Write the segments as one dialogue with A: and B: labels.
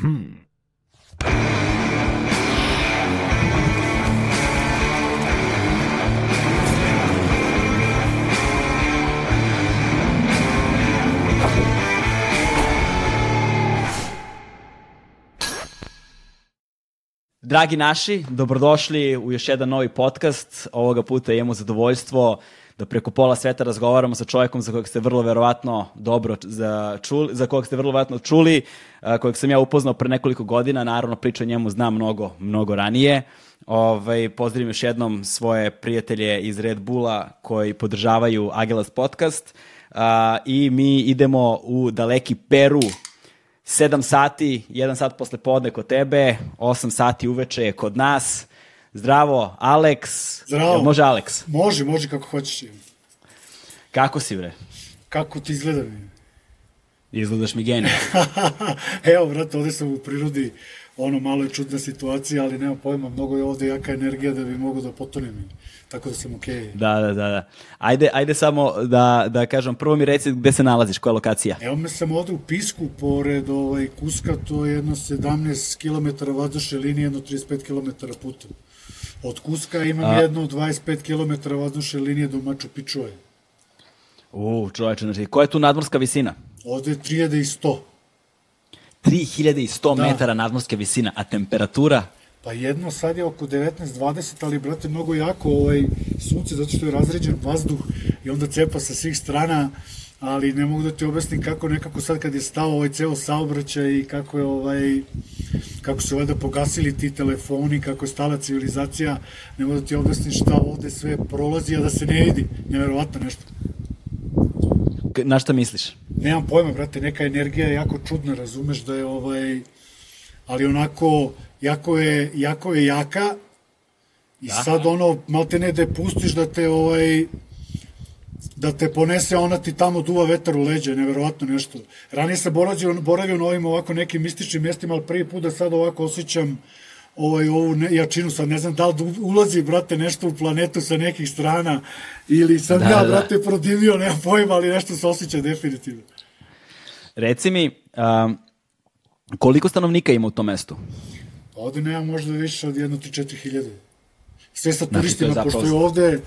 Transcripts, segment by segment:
A: Hmm. Dragi naši, dobrodošli u još jedan novi podcast. Ovoga puta imamo zadovoljstvo da preko pola sveta razgovaramo sa čovjekom za kojeg ste vrlo verovatno dobro za, čuli, za kojeg ste vrlo verovatno čuli, kojeg sam ja upoznao pre nekoliko godina, naravno priča o njemu znam mnogo, mnogo ranije. Ovaj, pozdravim još jednom svoje prijatelje iz Red Bulla koji podržavaju Agelas podcast uh, i mi idemo u daleki Peru 7 sati, 1 sat posle podne kod tebe, 8 sati uveče je kod nas. Zdravo, Alex.
B: Zdravo. Jel
A: može Alex?
B: Može, može kako hoćeš.
A: Kako si, bre?
B: Kako ti izgleda mi?
A: Izgledaš mi genij.
B: Evo, brate, ovde sam u prirodi, ono, malo je čudna situacija, ali nema pojma, mnogo je ovde jaka energija da bi mogo da potonem. Tako da sam okej. Okay.
A: Da, da, da, da. Ajde, ajde samo da, da kažem, prvo mi reci gde se nalaziš, koja je lokacija?
B: Evo me sam ovde u Pisku, pored ovaj, Kuska, to je jedno 17 km vazdušne linije, jedno 35 km puta. Od Kuska imam A... jedno 25 km vazdušne linije do Machu Picchu.
A: U, čoveče, znači, koja je tu nadmorska visina?
B: Ovde je 3100.
A: 3100 da. metara nadmorske visina, a temperatura?
B: Pa jedno sad je oko 19-20, ali brate mnogo jako ovaj sunce zato što je razređen vazduh i onda cepa sa svih strana, ali ne mogu da ti objasnim kako nekako sad kad je stao ovaj ceo saobraćaj i kako je ovaj kako su valjda pogasili ti telefoni, kako je stala civilizacija, ne mogu da ti objasnim šta ovde sve prolazi, a da se ne vidi. Neverovatno nešto.
A: Na šta misliš?
B: Nemam pojma, brate, neka energija je jako čudna, razumeš da je ovaj ali onako jako je, jako je jaka i da. sad ono, malte ne da je pustiš da te ovaj, da te ponese, ona ti tamo duva vetar u leđe, neverovatno nešto. Ranije sam boravio, boravio na ovim ovako nekim mističnim mjestima, ali prvi put da sad ovako osjećam ovaj, ovu ne, jačinu, sad ne znam da li da ulazi, brate, nešto u planetu sa nekih strana, ili sam da, ja, da. brate, prodivio, nemam pojma, ali nešto se osjeća definitivno.
A: Reci mi, um, koliko stanovnika ima u tom mestu?
B: Ovde nema možda više od jedno 3-4 hiljade. Sve sa znači, turistima, znači, pošto je ovde,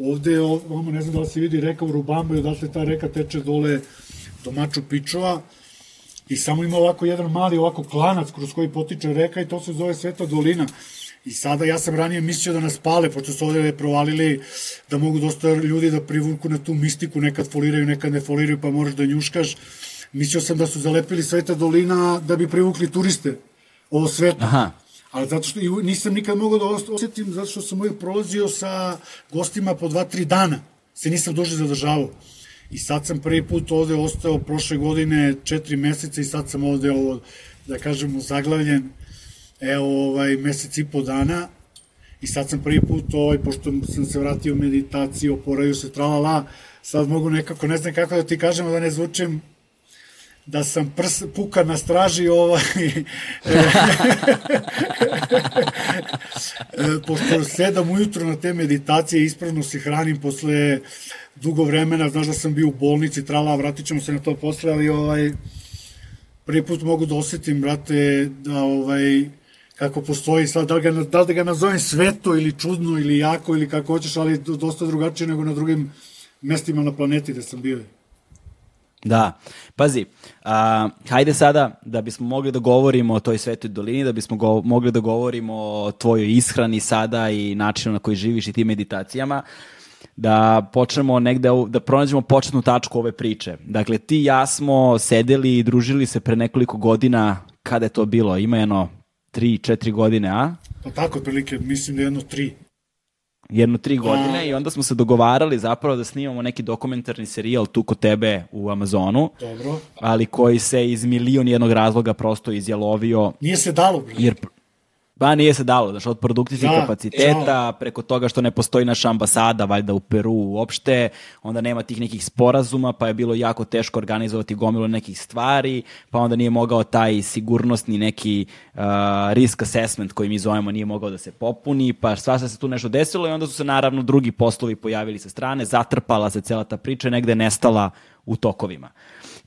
B: ovde, ovde, ne znam da li se vidi reka u Rubambu, odatle ta reka teče dole do Maču Pičova, i samo ima ovako jedan mali ovako klanac kroz koji potiče reka i to se zove Sveta dolina. I sada ja sam ranije mislio da nas pale, pošto su ovde provalili da mogu dosta ljudi da privuku na tu mistiku, nekad foliraju, nekad ne foliraju, pa moraš da njuškaš. Mislio sam da su zalepili Sveta dolina da bi privukli turiste ovo svetu. Aha. Ali zato što nisam nikad mogao da osjetim, zato što sam uvijek prolazio sa gostima po dva, tri dana. Se nisam duže zadržavao. I sad sam prvi put ovde ostao prošle godine četiri meseca i sad sam ovde ovo, da kažemo, zaglavljen evo ovaj mesec i po dana i sad sam prvi put ovaj, pošto sam se vratio u meditaciju, oporavio se, tralala, sad mogu nekako, ne znam kako da ti kažem, da ne zvučem da sam prs, puka na straži ovaj, e, pošto sedam ujutro na te meditacije ispravno se hranim posle dugo vremena, znaš da sam bio u bolnici, trala, vratit ćemo se na to posle, ali ovaj, prvi put mogu da osetim, brate, da ovaj, kako postoji sad, da li, ga, da li ga nazovem sveto ili čudno ili jako ili kako hoćeš, ali dosta drugačije nego na drugim mestima na planeti da sam bio.
A: Da, pazi, a, hajde sada da bismo mogli da govorimo o toj svetoj dolini, da bismo go, mogli da govorimo o tvojoj ishrani sada i načinu na koji živiš i tim meditacijama, da počnemo negde, da pronađemo početnu tačku ove priče. Dakle, ti i ja smo sedeli i družili se pre nekoliko godina, kada je to bilo? Ima jedno 3-4 godine, a?
B: Pa tako, otprilike, mislim da je jedno 3
A: jedno tri godine i onda smo se dogovarali zapravo da snimamo neki dokumentarni serijal tu kod tebe u Amazonu,
B: Dobro.
A: ali koji se iz milion jednog razloga prosto izjalovio.
B: Nije se dalo,
A: Jer, Ba nije se dalo, znači od produkcijskih da, kapaciteta, da. preko toga što ne postoji naša ambasada, valjda u Peru uopšte, onda nema tih nekih sporazuma, pa je bilo jako teško organizovati gomilu nekih stvari, pa onda nije mogao taj sigurnosni neki uh, risk assessment koji mi zovemo nije mogao da se popuni, pa svašta se tu nešto desilo i onda su se naravno drugi poslovi pojavili sa strane, zatrpala se cela ta priča, negde nestala u tokovima.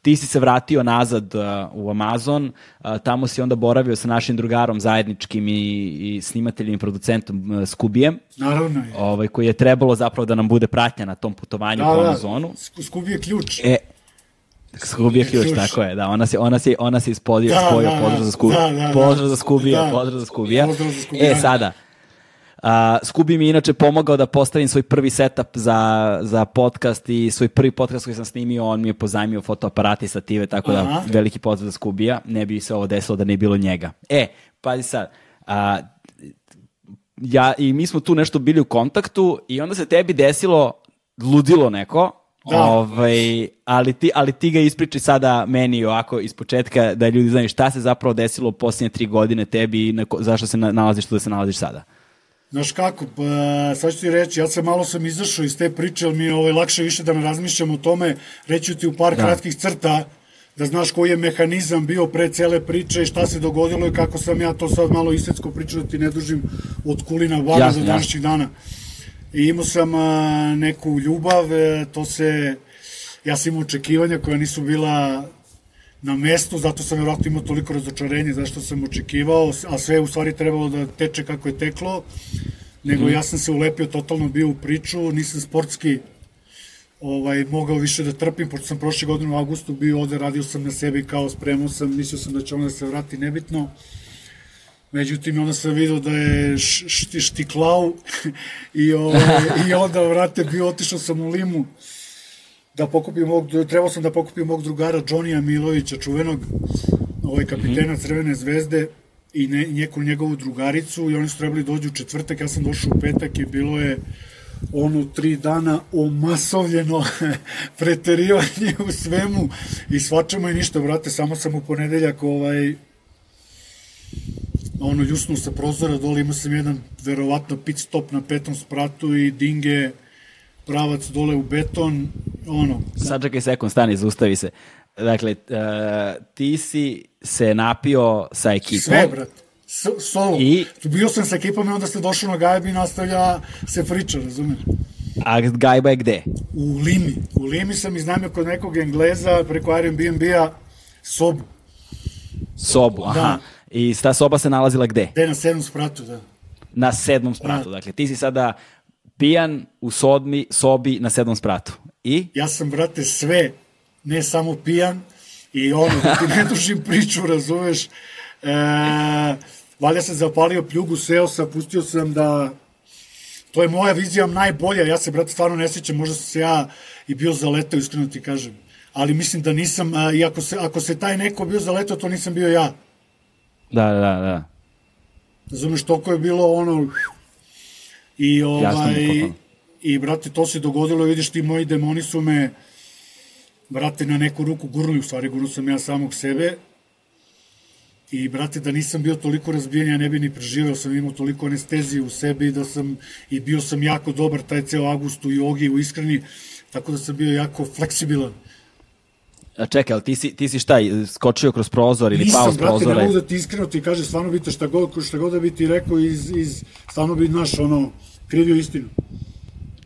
A: Ti si se vratio nazad uh, u Amazon, uh, tamo si onda boravio sa našim drugarom zajedničkim i, i snimateljem i producentom uh, Skubijem.
B: Naravno je.
A: Ovaj, koji je trebalo zapravo da nam bude pratnja na tom putovanju da, po Amazonu.
B: Da, Skubi je ključ.
A: E, Skubi je ključ, tako je, da, ona se, ona se, ona se ispodio, da, spojio, da, pozdrav za Skubi, da, da, da, pozdrav za Skubija, da, pozdrav za Skubija. Pozdrav za Skubija. E, sada, Uh, Skubi mi inače pomogao da postavim svoj prvi setup za, za podcast i svoj prvi podcast koji sam snimio, on mi je pozajmio fotoaparat i stative, tako da Aha. veliki pozdrav za Skubija, ne bi se ovo desilo da ne bilo njega. E, pazi sad, uh, ja i mi smo tu nešto bili u kontaktu i onda se tebi desilo ludilo neko, Da. Ovaj, ali, ti, ali ti ga ispriči sada meni ovako iz početka da ljudi znaju šta se zapravo desilo u posljednje tri godine tebi i na, zašto se nalaziš tu da se nalaziš sada.
B: Znaš kako, pa sad ću ti reći, ja sam malo sam izašao iz te priče, ali mi je ovaj, lakše više da ne razmišljam o tome, reći ti u par da. kratkih crta, da znaš koji je mehanizam bio pre cele priče i šta se dogodilo i kako sam ja to sad malo isecko pričao da ti ne dužim od kulina vana za današnjih dana. I imao sam a, neku ljubav, e, to se, ja sam imao očekivanja koja nisu bila na mestu, zato sam vjerojatno imao toliko razočarenje zašto sam očekivao, a sve u stvari trebalo da teče kako je teklo, nego mm. ja sam se ulepio, totalno bio u priču, nisam sportski ovaj, mogao više da trpim, pošto sam prošle godine u augustu bio ovde, radio sam na sebi kao spremao sam, mislio sam da će onda se vrati nebitno, Međutim, onda sam vidio da je šti, štiklau i, ovaj, i onda, vrate, bio otišao sam u Limu da pokupim mog, trebao sam da pokupim mog drugara Johnija Milovića, čuvenog ovaj kapitena mm -hmm. Crvene zvezde i ne, njeku njegovu drugaricu i oni su trebali dođu u četvrtak, ja sam došao u petak i bilo je ono tri dana omasovljeno preterivanje u svemu i svačamo i ništa, brate, samo sam u ponedeljak ovaj ono ljusnuo sa prozora dole, imao sam jedan verovatno pit stop na petom spratu i dinge pravac dole u beton, ono...
A: Sad čekaj sekund, stani, zaustavi se. Dakle, uh, ti si se napio sa ekipom.
B: Sve, brat. S solo. I... Bio sam sa ekipom i onda ste došao na Gajbi i nastavlja se priča, razumiješ?
A: A Gajba je gde?
B: U Limi. U Limi sam iznamio kod nekog Engleza preko Airbnb-a sobu.
A: Sobu, aha. Da. I ta soba se nalazila gde?
B: Gde, na sedmom spratu, da.
A: Na sedmom spratu, da. dakle ti si sada pijan u sodmi, sobi na sedmom spratu. I?
B: Ja sam, brate, sve, ne samo pijan, i ono, da ti ne dužim priču, razumeš, e, valja sam zapalio pljugu, seo sam, pustio sam da, to je moja vizija najbolja, ja se, brate, stvarno ne sjećam, možda sam se ja i bio zaletao, iskreno ti kažem, ali mislim da nisam, a, i ako se, ako se taj neko bio zaletao, to nisam bio ja.
A: Da, da, da.
B: Razumeš, toliko je bilo ono, I, ovaj, I, brate, to se dogodilo, vidiš ti, moji demoni su me, brate, na neku ruku gurli, u stvari gurnu sam ja samog sebe, I, brate, da nisam bio toliko razbijen, ja ne bi ni preživeo, sam imao toliko anestezije u sebi da sam, i bio sam jako dobar taj ceo avgust u jogi, u iskreni, tako da sam bio jako fleksibilan.
A: A čekaj, ali ti si, ti si šta, skočio kroz prozor ili pao s prozora? Nisam, brate,
B: ne mogu da ti iskreno ti kaže, stvarno bi te šta god, šta god da bi ti rekao, iz, iz, stvarno bi, naš, ono, krivio istinu.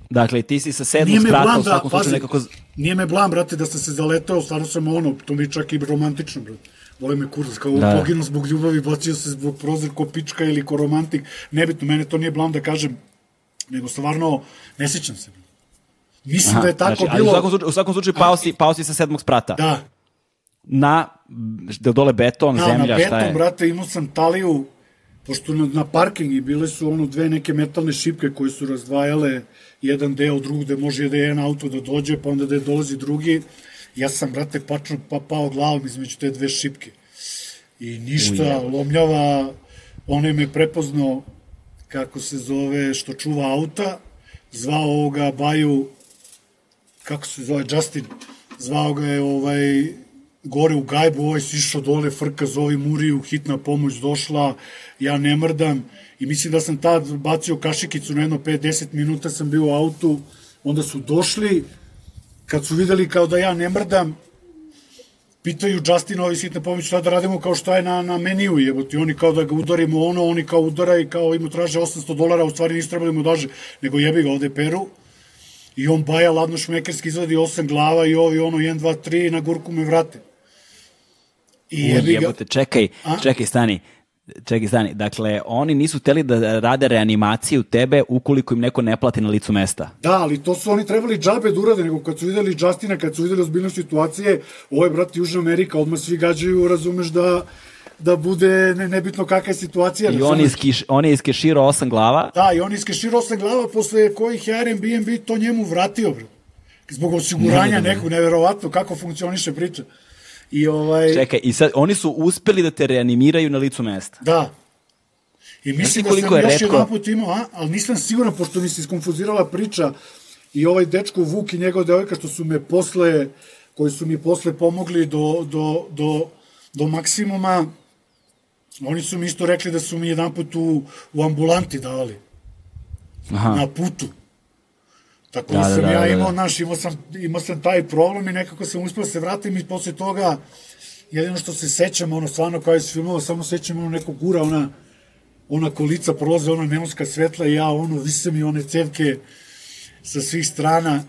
A: Dakle, ti si sa sedmog sprata u svakom slučaju nekako...
B: Nije me blam, brate, da sam se zaletao, stvarno sam ono, to mi je čak i romantično, brate. Vole me kurac, kao da. poginu zbog ljubavi, bacio se zbog prozor ko pička ili ko romantik. Nebitno, mene to nije blam da kažem, nego stvarno ne sećam se. Mislim Aha, da je tako znači, bilo...
A: U svakom slučaju, u svakom slučaju pao, si, pao si sa sedmog sprata.
B: Da.
A: Na, dole beton, da, zemlja,
B: šta je?
A: Na
B: beton, brate, imao sam taliju, pošto na, na parkingi bile su ono dve neke metalne šipke koje su razdvajale jedan deo drugog, gde može da jedan auto da dođe, pa onda da je dolazi drugi. Ja sam, brate, pačno pa pao glavom između te dve šipke. I ništa, Uje. lomljava, on je me prepoznao kako se zove, što čuva auta, zvao ovoga Baju kako se zove, Justin, zvao ga je ovaj, gore u gajbu, ovaj si išao dole, frka zove Muriju, hitna pomoć došla, ja ne mrdam, i mislim da sam tad bacio kašikicu na jedno 5-10 minuta sam bio u autu, onda su došli, kad su videli kao da ja ne mrdam, pitaju Justin ovi sitne pomoć šta da radimo kao što je na, na meniju jebote. Oni kao da ga udarimo ono oni kao udara i kao imu traže 800 dolara u stvari nisu trebali mu daže nego jebi ga ovde peru. I on baja ladno šmekerski izvadi osam glava i ovi ono 1, 2, 3 i na gurku me vrate.
A: I jebi ga... Jebote, čekaj, A? čekaj, stani. Čekaj, stani. Dakle, oni nisu teli da rade reanimaciju tebe ukoliko im neko ne plati na licu mesta.
B: Da, ali to su oni trebali džabe da urade, nego kad su videli Justina, kad su videli ozbiljnost situacije, ovo je, brati, Južna Amerika, odmah svi gađaju, razumeš da da bude ne, nebitno kakva je situacija.
A: I on, iskiš, on je iskeširao osam glava.
B: Da, i on je iskeširao osam glava, posle kojih je Airbnb to njemu vratio, bro. Zbog osiguranja nekog, neverovatno, kako funkcioniše priča. I ovaj...
A: Čekaj, i sad oni su uspeli da te reanimiraju na licu mesta.
B: Da. I mislim da sam još redko... jedan put imao, a, ali nisam siguran, pošto mi se iskonfuzirala priča i ovaj dečko Vuk i njegov devojka što su me posle, koji su mi posle pomogli do, do, do, do maksimuma, oni su mi isto rekli da su mi jedan put u, u ambulanti davali. Aha. Na putu. Tako da, da sam da, ja da, imao, da. naš, imao sam, imao sam taj problem i nekako sam uspio da se vratim i posle toga jedino što se sećam, ono stvarno kao iz filmova, samo sećam ono nekog gura, ona, ona kolica prolaze, ona neonska svetla i ja ono visem i one cevke sa svih strana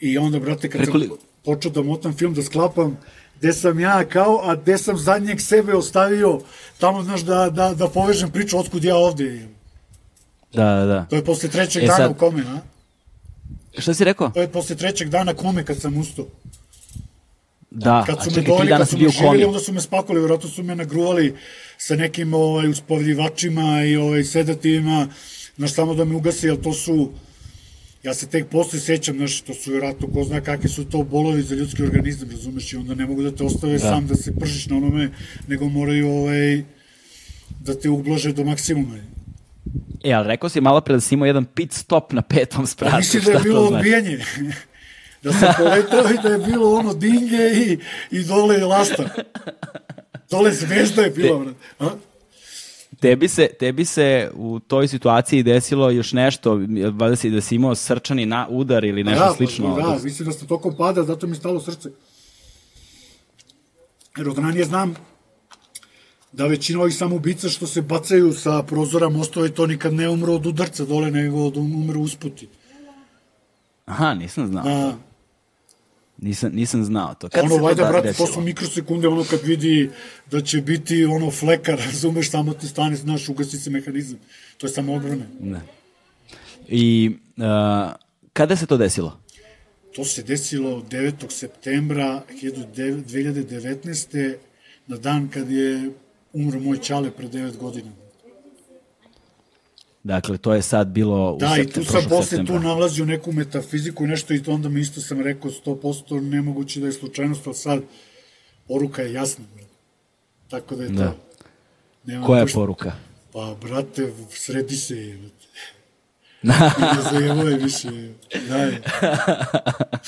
B: i onda, brate, kad Rekoli... sam počeo da motam film, da sklapam, gde sam ja kao, a gde sam zadnjeg sebe ostavio, tamo, znaš, da, da, da povežem priču otkud ja ovde.
A: Da, da, da.
B: To je posle trećeg e, dana sad... u kome, a?
A: Šta si rekao?
B: To je posle trećeg dana kome kad sam ustao.
A: Da,
B: kad su a čekaj, tri dana si bio komi. Onda su me spakuli, vjerojatno su me nagruvali sa nekim ovaj, uspavljivačima i ovaj, sedativima, znaš, samo da me ugasi, jer to su, ja se tek posle sećam, znaš, to su vjerojatno, ko zna kakve su to bolovi za ljudski organizam, razumeš, i onda ne mogu da te ostave da. sam da se pržiš na onome, nego moraju ovaj, da te ublaže do maksimuma.
A: E, ali rekao si malo pre da si imao jedan pit stop na petom spratu. Pa
B: mislim da je bilo odbijanje. da sam poletao i da je bilo ono dinge i, i dole lasta. Dole zvezda je bila, Te, A?
A: Tebi se, tebi se u toj situaciji desilo još nešto, valjda si da si imao srčani na udar ili nešto da, slično.
B: Da, da, mislim da ste tokom pada, zato mi stalo srce. Jer od ranije znam da većina ovih samoubica što se bacaju sa prozora mostova to nikad ne umru od udarca dole, nego od umru usputi.
A: Aha, nisam znao. A, Nisam, nisam znao to.
B: Kad ono, vajda, da, brate, to su mikrosekunde, ono kad vidi da će biti ono fleka, razumeš, samo ti stane, znaš, ugasi se mehanizam. To je samo odbrane. Ne.
A: I uh, kada se to desilo?
B: To se desilo 9. septembra 2019. na dan kad je umro moj čale pre 9 godina.
A: Dakle, to je sad bilo
B: u Da, i tu sam posle tu nalazio neku metafiziku i nešto i to onda mi isto sam rekao 100% nemoguće da je slučajnost, ali sad poruka je jasna. Tako da je da. to.
A: Nema Koja je pošto... poruka?
B: Pa, brate, sredi se je. ne zajevo je više. Daj.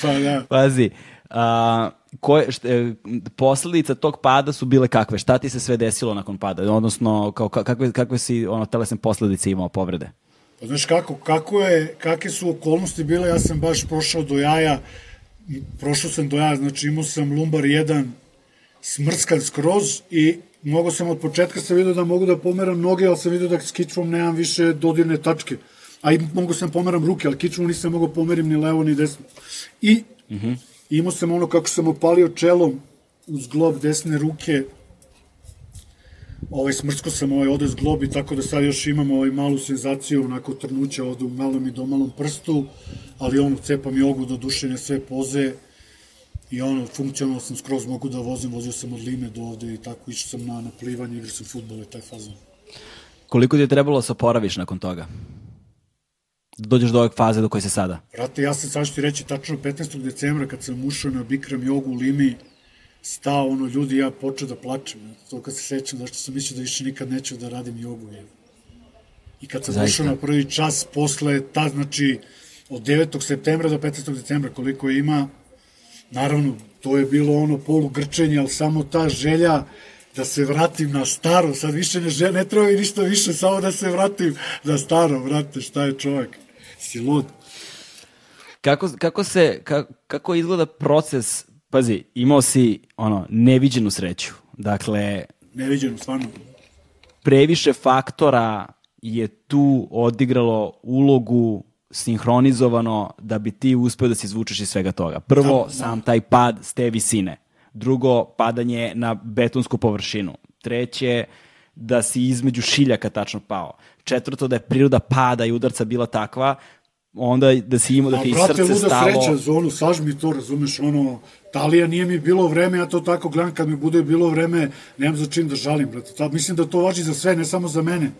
B: Pa da.
A: Pazi, a, koje, šte, posledica tog pada su bile kakve? Šta ti se sve desilo nakon pada? Odnosno, kao, kakve, kakve si ono, telesne posledice imao povrede?
B: Pa znaš kako, kako je, kakve su okolnosti bile, ja sam baš prošao do jaja, prošao sam do jaja, znači imao sam lumbar 1 smrskan skroz i mnogo sam od početka sam vidio da mogu da pomeram noge, ali sam vidio da s kičvom nemam više dodirne tačke. A i mogu sam pomeram ruke, ali kičvom nisam mogao pomerim ni levo ni desno. I mm -hmm imao sam ono kako sam opalio čelom uz glob desne ruke, ovaj, smrsko sam ovaj odes glob i tako da sad još imam ovaj malu senzaciju, onako trnuća ovde u malom i domalom prstu, ali ono, cepam jogu do dušenja sve poze i ono, funkcionalno sam skroz mogu da vozim, vozio sam od Lime do ovde i tako, išao sam na, na plivanje, igrao sam futbol i taj fazon.
A: Koliko ti je trebalo da se oporaviš nakon toga? Dođeš do ove faze do koje se sada?
B: Brate, ja sam sad što ti reći, tačno 15. decembra kad sam ušao na Bikram jogu u Limi, stao ono ljudi, ja počeo da plačem. To kad se sećam, zašto sam mislio da više nikad neću da radim jogu. Je. I kad sam Zaista. ušao na prvi čas, posle ta, znači, od 9. septembra do 15. decembra, koliko ima, naravno, to je bilo ono polu grčenje, ali samo ta želja da se vratim na staro, sad više ne, žel, ne treba i ništa više, samo da se vratim na staro, vrate, šta je čovjek, si lud.
A: Kako, kako se, kako, kako izgleda proces, pazi, imao si ono, neviđenu sreću, dakle...
B: Neviđenu, stvarno.
A: Previše faktora je tu odigralo ulogu sinhronizovano da bi ti uspeo da se izvučeš iz svega toga. Prvo, da, da. sam taj pad s te visine. Drugo, padanje na betonsku površinu. Treće, da si između šiljaka tačno pao. Četvrto, da je priroda pada i udarca bila takva, onda da si imao da ti srce stalo... A brate, luda
B: sreća, zonu, saž mi to, razumeš, ono, Talija nije mi bilo vreme, ja to tako gledam, kad mi bude bilo vreme, nemam za čim da žalim, brate. Ta, mislim da to važi za sve, ne samo za mene.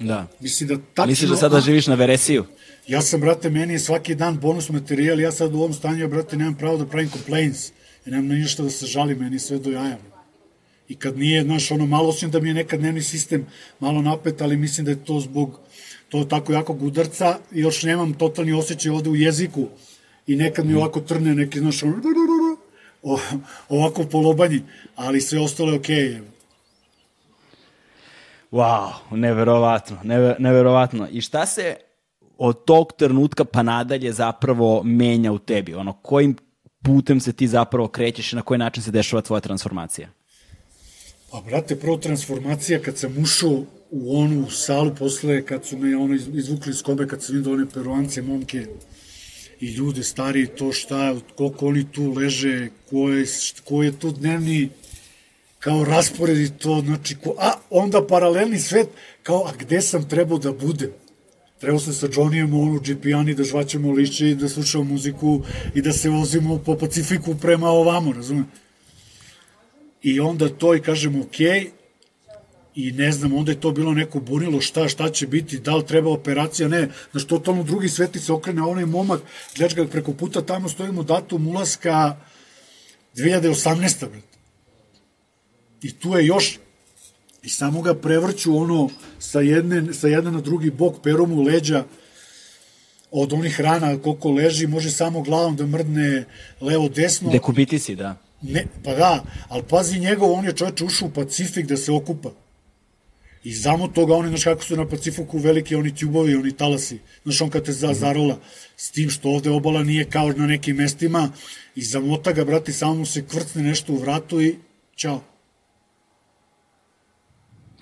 A: Da.
B: Mislim da tačno...
A: Misliš da sada živiš na Veresiju?
B: Ja sam, brate, meni je svaki dan bonus materijal, ja sad u ovom stanju, brate, nemam pravo da pravim complaints. Ja nemam na ništa da se žalim, meni sve do jaja. I kad nije, znaš, ono, malo osim da mi je nekad dnevni sistem malo napet, ali mislim da je to zbog to tako jakog udarca, još nemam totalni osjećaj ovde u jeziku i nekad mi ovako trne neki, znaš, ono, ovako po lobanji, ali sve ostalo je okej. Okay.
A: Wow, neverovatno, never, neverovatno. I šta se od tog trenutka pa nadalje zapravo menja u tebi? Ono, kojim putem se ti zapravo krećeš i na koji način se dešava tvoja transformacija?
B: Pa, brate, prvo transformacija kad sam ušao u onu salu posle, kad su me ono izvukli iz kobe, kad sam vidio one peruance, momke i ljude stari, to šta, koliko oni tu leže, ko je, ko je tu dnevni kao raspored i to, znači, ko, a onda paralelni svet, kao, a gde sam trebao da budem? Trebao sam sa Johnnyem u onu GP-ani da žvaćemo lišće i da slušamo muziku i da se vozimo po Pacifiku prema ovamo, razumem? I onda to i kažemo, okej, okay, i ne znam, onda je to bilo neko bunilo šta, šta će biti, da li treba operacija, ne, znaš, totalno drugi sveti se okrene, a onaj momak, ga preko puta, tamo stojimo datum ulaska 2018. Bret. I tu je još, i samo ga prevrću ono, sa jedne, sa jedne na drugi bok, peru mu leđa, od onih rana koliko leži, može samo glavom da mrdne levo desno.
A: Dekubitisi, da.
B: Ne, pa da, ali pazi njegov, on je čovječ ušao u Pacifik da se okupa. I zamo toga, oni, znaš kako su na Pacifiku veliki oni tjubovi, oni talasi, znaš on kad te za, zarola, s tim što ovde obala nije kao na nekim mestima, i zamota ga, brati, samo mu se kvrcne nešto u vratu i čao.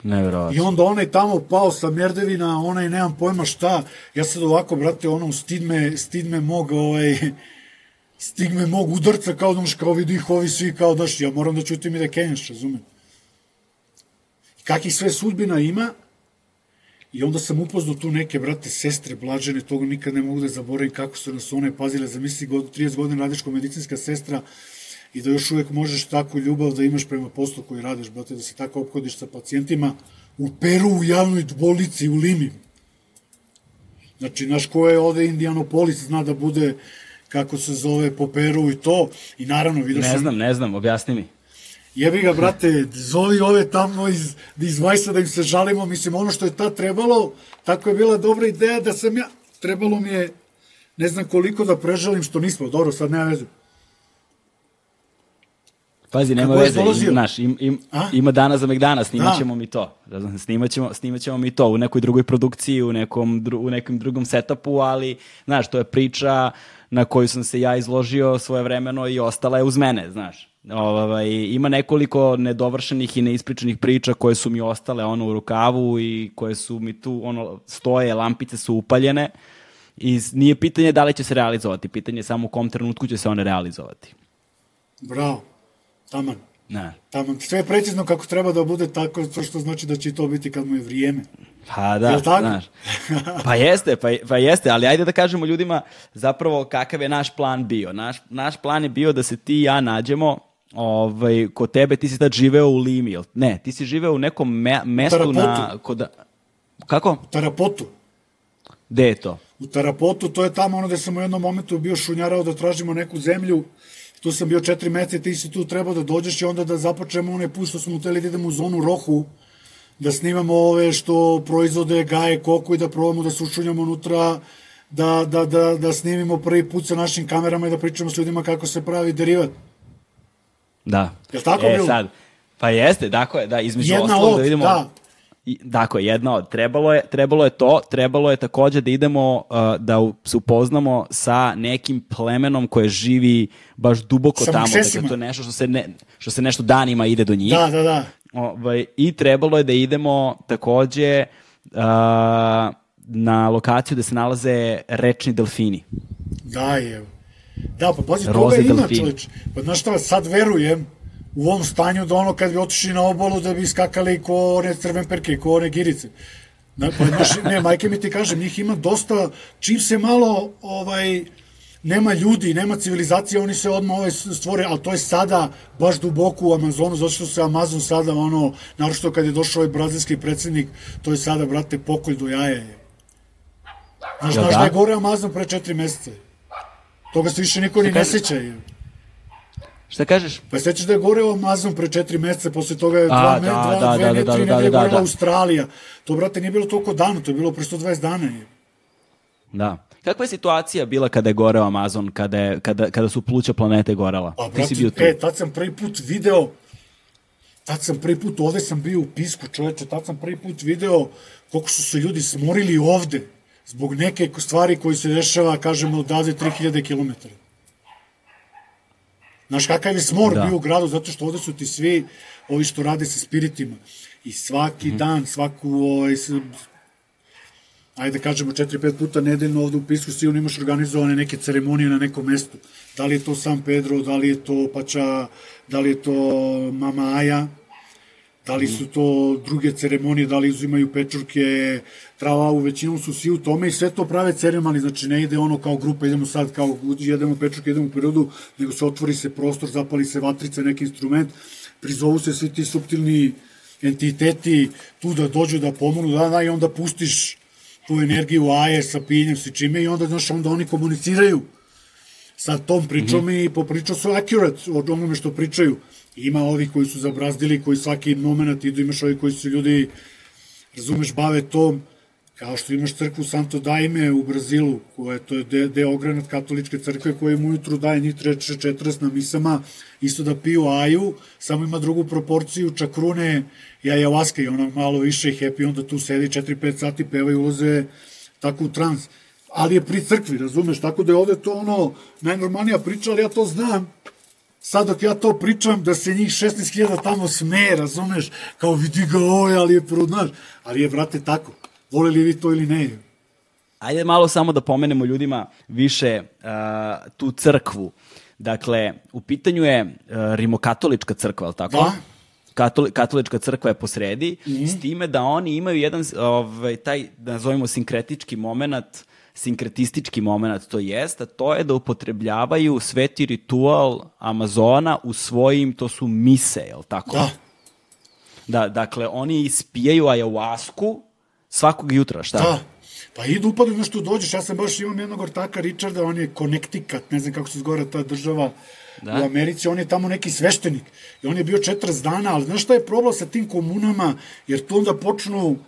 A: Nevjerovatno.
B: I onda onaj tamo pao sa merdevina, onaj nemam pojma šta, ja sad ovako, brate, ono, stid me, stid me mog, ovaj, stid me mog udarca, kao, znaš, kao vidi ih ovi svi, kao, znaš, ja moram da čutim i da kenjaš, razumem kakih sve sudbina ima, I onda sam upoznao tu neke, brate, sestre blažene, toga nikad ne mogu da zaboravim kako su nas one pazile, zamisli god, 30 godina radiš kao medicinska sestra i da još uvek možeš takvu ljubav da imaš prema poslu koji radiš, brate, da se tako opkodiš sa pacijentima u Peru, u javnoj bolnici, u Limi. Znači, naš ko je ovde Indianopolis, zna da bude kako se zove po Peru i to. I naravno, vidio
A: sam... Ne znam, ne znam, objasni mi
B: jebi ga, brate, zovi ove tamo iz, iz Vajsa da im se žalimo, mislim, ono što je ta trebalo, tako je bila dobra ideja da sam ja, trebalo mi je, ne znam koliko da prežalim što nismo, dobro, sad nema veze.
A: Pazi, nema Kako veze, im, naš, im, im, ima dana za Megdana, snimat ćemo mi to. Snimat ćemo, snimat ćemo mi to u nekoj drugoj produkciji, u nekom, dru, u nekom drugom setupu, ali, znaš, to je priča na koju sam se ja izložio svoje vremeno i ostala je uz mene, znaš. Ovaj, ima nekoliko nedovršenih i neispričanih priča koje su mi ostale ono u rukavu i koje su mi tu ono stoje, lampice su upaljene i nije pitanje da li će se realizovati, pitanje je samo u kom trenutku će se one realizovati.
B: Bravo, taman.
A: Ne.
B: Taman, sve je precizno kako treba da bude tako, to što znači da će to biti kad mu je vrijeme.
A: Pa da, znaš. Pa jeste, pa, pa jeste, ali ajde da kažemo ljudima zapravo kakav je naš plan bio. Naš, naš plan je bio da se ti i ja nađemo ovaj, kod tebe, ti si tad živeo u Limi, jel? Ne, ti si živeo u nekom me, mestu Tarapotu. na... Kod, kako?
B: U Tarapotu.
A: Gde je to?
B: U Tarapotu, to je tamo ono gde sam u jednom momentu bio šunjarao da tražimo neku zemlju, tu sam bio četiri meseca ti si tu trebao da dođeš i onda da započnemo onaj put što smo hteli da idemo u zonu Rohu, da snimamo ove što proizvode gaje, koku i da probamo da sušunjamo unutra, da, da, da, da snimimo prvi put sa našim kamerama i da pričamo s ljudima kako se pravi derivat.
A: Da.
B: Je tako
A: e,
B: bilo?
A: Sad, pa jeste, tako je, da, između
B: jedna
A: ostalog
B: od,
A: da vidimo...
B: Da.
A: I, dakle, jedna od. Trebalo je, trebalo je to, trebalo je takođe da idemo, uh, da se upoznamo sa nekim plemenom koje živi baš duboko
B: sa
A: tamo.
B: Dakle,
A: to je nešto što se, ne, što se nešto danima ide do njih.
B: Da, da, da.
A: Ovaj, I trebalo je da idemo takođe uh, na lokaciju gde se nalaze rečni delfini.
B: Da, je. Da, pa pazi, toga ima čoveč. Pa znaš šta, sad verujem u ovom stanju da ono kad bi otišli na obalu da bi skakali ko one crvenperke, ko one girice. Na, pa, znaš, ne, majke mi ti kažem, njih ima dosta, čim se malo ovaj, nema ljudi, nema civilizacije, oni se odmah ove stvore, ali to je sada baš duboko u Amazonu, zato što se Amazon sada, ono, naročito kad je došao ovaj brazilski predsednik, to je sada, brate, pokolj do jaja. Znaš, znaš da? da je gore Amazon pre četiri meseca. Toga se više niko ni ne seća.
A: Šta kažeš?
B: Pa sećaš da je goreo Amazon pre četiri meseca, posle toga je dva, da, dva, da, dve, da, ne, da, tri da, da, da, da, Australija. To, brate, nije bilo toliko dana, to je bilo pre 120 dana. Je.
A: Da. Kakva je situacija bila kada je goreo Amazon, kada, je, kada, kada su pluća planete gorela?
B: Pa, brate, Ti si bio tu. E, tad sam prvi put video, tad sam prvi put, ovde sam bio u Pisku, čoveče, tad sam prvi put video koliko su se ljudi smorili ovde zbog neke stvari koji se dešava, kažemo, odavde 3000 km. Znaš, kakav je smor da. bio u gradu, zato što ovde su ti svi ovi što rade sa spiritima. I svaki mm -hmm. dan, svaku, ovaj, ajde kažemo, 4-5 puta nedeljno ovde u Pisku sigurno imaš organizovane neke ceremonije na nekom mestu. Da li je to San Pedro, da li je to Pača, da li je to Mama Aja, Da li su to druge ceremonije, da li uzimaju pečurke, trava, u većinom su svi u tome i sve to prave ceremonije, znači ne ide ono kao grupa, idemo sad kao jedemo pečurke, idemo u prirodu, nego se otvori se prostor, zapali se vatrica, neki instrument, prizovu se svi ti subtilni entiteti tu da dođu da pomonu, da, da, i onda pustiš tu energiju aje sa pinjem, sa čime i onda, znaš, onda oni komuniciraju sa tom pričom mm -hmm. i po priču su accurate od onome što pričaju Ima ovi koji su zabrazdili, koji svaki moment idu, imaš ovi koji su ljudi, razumeš, bave tom, kao što imaš crkvu Santo Daime u Brazilu, koja to je de, deo ogranat katoličke crkve koja im ujutru daje njih 40 na misama, isto da piju aju, samo ima drugu proporciju čakrune i ayahuasca i ona malo više happy, onda tu sedi 4-5 sati, peva i ulaze tako u trans. Ali je pri crkvi, razumeš, tako da je ovde to ono najnormalnija priča, ali ja to znam, sad dok ja to pričam, da se njih 16.000 tamo smeje, razumeš, kao vidi ga ovaj, ali je prudnaš, ali je, vrate, tako. Vole li vi to ili ne?
A: Ajde malo samo da pomenemo ljudima više uh, tu crkvu. Dakle, u pitanju je uh, rimokatolička crkva, ali tako? Da. Katoli, katolička crkva je posredi, mm -hmm. s time da oni imaju jedan, ovaj, taj, da nazovimo, sinkretički moment sinkretistički moment to jest, a to je da upotrebljavaju sveti ritual Amazona u svojim, to su mise, je li tako?
B: Da.
A: Da, dakle, oni ispijaju ayahuasku svakog jutra, šta?
B: Da. Pa idu upadu nešto dođeš, ja sam baš imam jednog ortaka Richarda, on je Connecticut, ne znam kako se zgora ta država da. u Americi, on je tamo neki sveštenik i on je bio 40 dana, ali znaš šta je problem sa tim komunama, jer tu onda počnu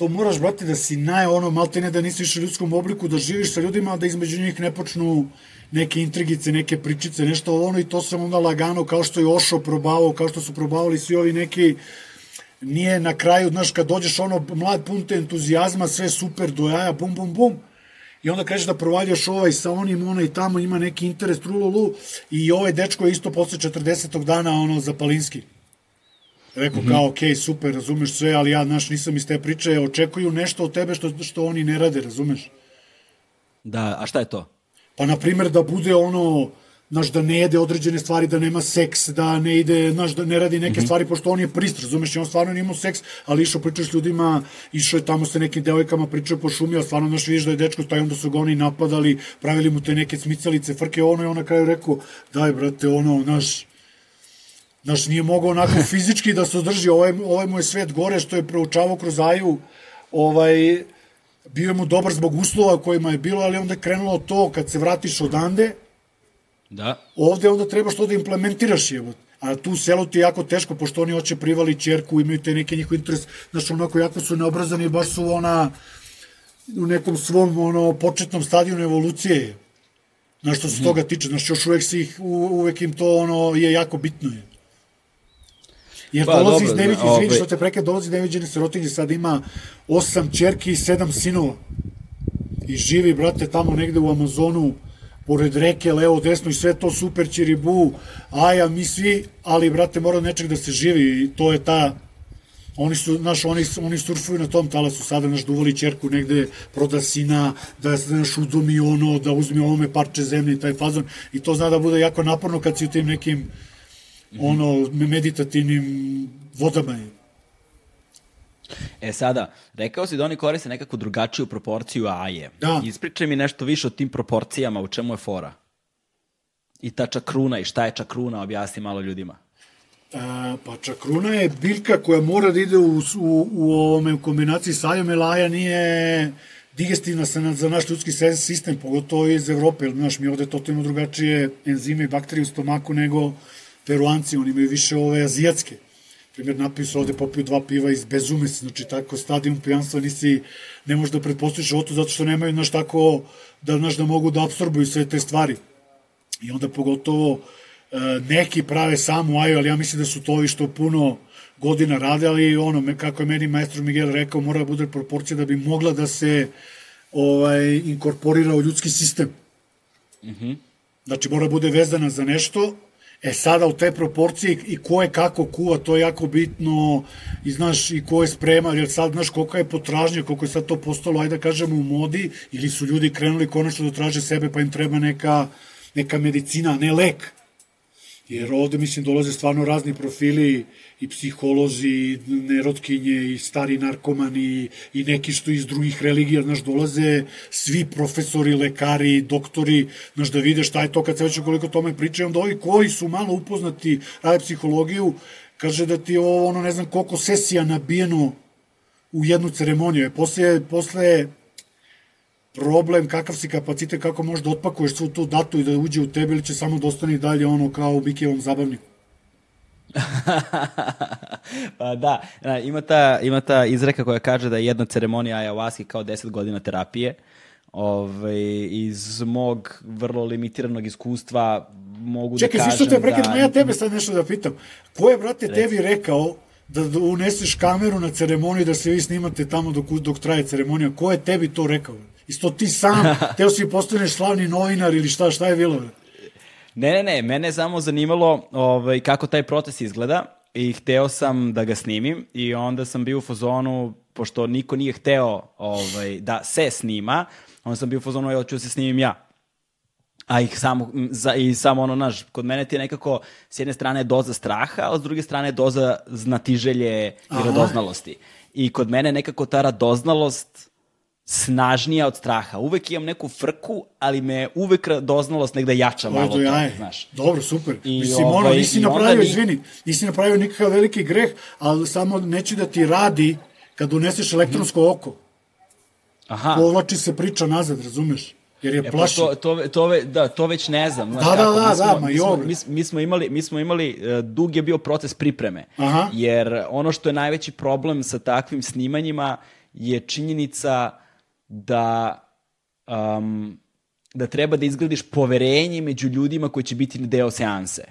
B: to moraš, brate, da si naj, ono, malte ne da nisi više u ljudskom obliku, da živiš sa ljudima, da između njih ne počnu neke intrigice, neke pričice, nešto ono i to sam onda lagano, kao što je Ošo probavao, kao što su probavali svi ovi neki, nije na kraju, znaš, kad dođeš ono, mlad pun te entuzijazma, sve super, do jaja, bum, bum, bum, i onda kažeš da provaljaš ovaj sa onim, ono i tamo ima neki interes, trululu, i ovaj dečko je isto posle 40. dana, ono, za Palinski. Rekao mm -hmm. kao, ok, super, razumeš sve, ali ja, znaš, nisam iz te priče, očekuju nešto od tebe što, što oni ne rade, razumeš?
A: Da, a šta je to?
B: Pa, na primer, da bude ono, znaš, da ne jede određene stvari, da nema seks, da ne ide, znaš, da ne radi neke mm -hmm. stvari, pošto on je prist, razumeš, i on stvarno nije imao seks, ali išao pričaš s ljudima, išao je tamo sa nekim devojkama, pričao po šumi, a stvarno, znaš, vidiš da je dečko, taj onda su ga oni napadali, pravili mu te neke smicalice, frke, ono, i on na kraju rekao, daj, brate, ono, znaš, Znaš, nije mogao onako fizički da se održi, ovaj, ovaj mu je svet gore što je proučavao kroz Aju, ovaj, bio je mu dobar zbog uslova kojima je bilo, ali onda je krenulo to kad se vratiš odande,
A: da.
B: ovde onda treba što da implementiraš je. A tu u selu ti je jako teško, pošto oni hoće privali čerku, imaju te neke njihov interes, znaš, onako jako su neobrazani, baš su ona u nekom svom ono, početnom stadiju evolucije. Znaš, što se mm. toga tiče, znaš, još uvek, si ih, uvek im to ono, je jako bitno je. Jer pa, dolazi dobro, iz neviđe, izvini ovaj- što te preke, dolazi iz neviđene sirotinje, sad ima osam čerki i sedam sinova. I živi, brate, tamo negde u Amazonu, pored reke, levo, desno i sve to super, čiribu, aja, mi svi, ali, brate, mora nečeg da se živi i to je ta Oni su, znaš, oni, oni surfuju na tom talasu, sada naš duvoli čerku negde, proda sina, da se naš udomi ono, da uzme ovome parče zemlje i taj fazon. I to zna da bude jako naporno kad si u tim nekim, mm -hmm. ono, meditativnim vodama.
A: E sada, rekao si da oni koriste nekakvu drugačiju proporciju aje.
B: Da.
A: Ispričaj mi nešto više o tim proporcijama, u čemu je fora. I ta čakruna i šta je čakruna, objasni malo ljudima.
B: A, pa čakruna je biljka koja mora da ide u, u, u ovome u kombinaciji sa ajom, jer aja nije digestivna sa, za naš ljudski sistem, pogotovo iz Evrope, jer znaš, mi ovde totalno drugačije enzime i bakterije u stomaku nego peruanci, oni imaju više ove azijatske. Primjer, napiju se ovde, popiju dva piva iz bezumesi, znači tako stadijum pijanstva nisi, ne možeš da pretpostaviš životu zato što nemaju, znaš, tako, da, znaš, da mogu da absorbuju sve te stvari. I onda pogotovo e, neki prave samu aju, ali ja mislim da su to ovi što puno godina rade, ali ono, kako je meni maestro Miguel rekao, mora da bude proporcija da bi mogla da se ovaj, inkorporira u ljudski sistem. Mm -hmm. Znači, mora da bude vezana za nešto, E sada u te proporcije i ko je kako kuva, to je jako bitno i znaš i ko je spreman, jer sad znaš kolika je potražnja, koliko je sad to postalo, ajde da kažemo u modi, ili su ljudi krenuli konačno da traže sebe pa im treba neka, neka medicina, ne lek. Jer ovde, mislim, dolaze stvarno razni profili i psiholozi, i nerotkinje, i stari narkomani, i neki što iz drugih religija, znaš, dolaze svi profesori, lekari, doktori, znaš, da vide šta je to, kad se već koliko tome pričaju, onda ovi koji su malo upoznati, rade psihologiju, kaže da ti ovo, ono, ne znam koliko sesija nabijeno u jednu ceremoniju. E, posle, posle problem, kakav si kapacitet, kako možeš da otpakuješ svu tu datu i da uđe u tebe ili će samo da ostane dalje ono kao u Bikijevom zabavniku.
A: pa da, ima ta, ima ta izreka koja kaže da je jedna ceremonija ayahuasca kao 10 godina terapije. Ove, iz mog vrlo limitiranog iskustva mogu
B: Čekaj,
A: da kažem
B: Čekaj, te prekidam, da... ja tebe sad nešto da pitam. Ko je, brate, Reci. tebi rekao da uneseš kameru na ceremoniju da se vi snimate tamo dok, dok traje ceremonija? Ko je tebi to rekao? Isto ti sam, teo si postaneš slavni novinar ili šta, šta je bilo?
A: Ne, ne, ne, mene je samo zanimalo ovaj, kako taj proces izgleda i hteo sam da ga snimim i onda sam bio u fazonu, pošto niko nije hteo ovaj, da se snima, onda sam bio u fazonu, ja ću da se snimim ja. A ih samo, za, i samo ono, naš, kod mene ti je nekako, s jedne strane doza straha, a s druge strane doza znatiželje i Aha. radoznalosti. I kod mene nekako ta radoznalost snažnija od straha. Uvek imam neku frku, ali me uvek doznalost negde jača malo.
B: Jaje. znaš. Dobro, super. I, Mislim, ovaj, ono, nisi napravio, ni... izvini, nisi napravio nikakav veliki greh, ali samo neće da ti radi kad uneseš elektronsko mm. oko. Aha. Povlači se priča nazad, razumeš? Jer je e, plaši.
A: Pa to, to, to, da, to već ne znam.
B: Znaš, da, da, da, da, ma
A: mi smo, mi, mi, smo imali, mi smo imali, uh, dug je bio proces pripreme. Aha. Jer ono što je najveći problem sa takvim snimanjima je činjenica da um, da treba da izgradiš poverenje među ljudima koji će biti deo seanse.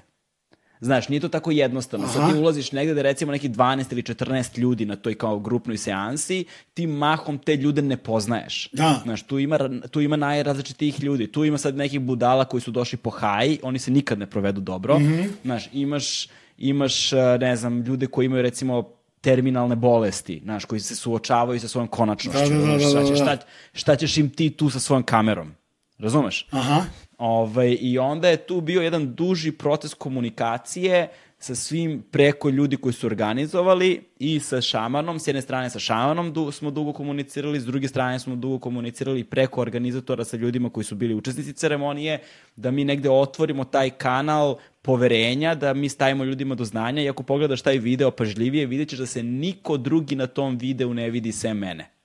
A: Znaš, nije to tako jednostavno. Aha. Sad ti ulaziš negde da recimo neki 12 ili 14 ljudi na toj kao grupnoj seansi, ti mahom te ljude ne poznaješ.
B: Da.
A: Znaš, tu ima, tu ima najrazličitih ljudi. Tu ima sad nekih budala koji su došli po haji, oni se nikad ne provedu dobro. Mm -hmm. Znaš, imaš, imaš, ne znam, ljude koji imaju recimo terminalne bolesti, znaš, koji se suočavaju sa svojom konačnošću. Da, da, da, da, da, da. Šta, šta ćeš im ti tu sa svojom kamerom? Razumeš?
B: Aha.
A: Ove, ovaj, I onda je tu bio jedan duži proces komunikacije sa svim preko ljudi koji su organizovali i sa šamanom, s jedne strane sa šamanom du, smo dugo komunicirali, s druge strane smo dugo komunicirali preko organizatora sa ljudima koji su bili učesnici ceremonije, da mi negde otvorimo taj kanal poverenja, da mi stavimo ljudima do znanja i ako pogledaš taj video pažljivije, vidjet ćeš da se niko drugi na tom videu ne vidi sem mene.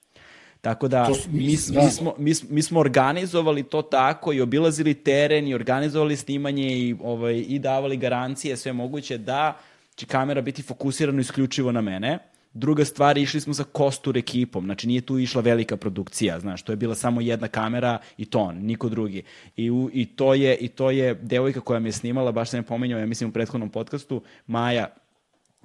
A: Tako da, mi, mi, da. mi, smo, mi, mi smo organizovali to tako i obilazili teren i organizovali snimanje i, ovaj, i davali garancije, sve moguće da će kamera biti fokusirana isključivo na mene. Druga stvar, išli smo sa kostur ekipom, znači nije tu išla velika produkcija, znaš, to je bila samo jedna kamera i ton, niko drugi. I, u, i, to, je, i to je devojka koja me je snimala, baš sam je pomenjao, ja mislim u prethodnom podcastu, Maja,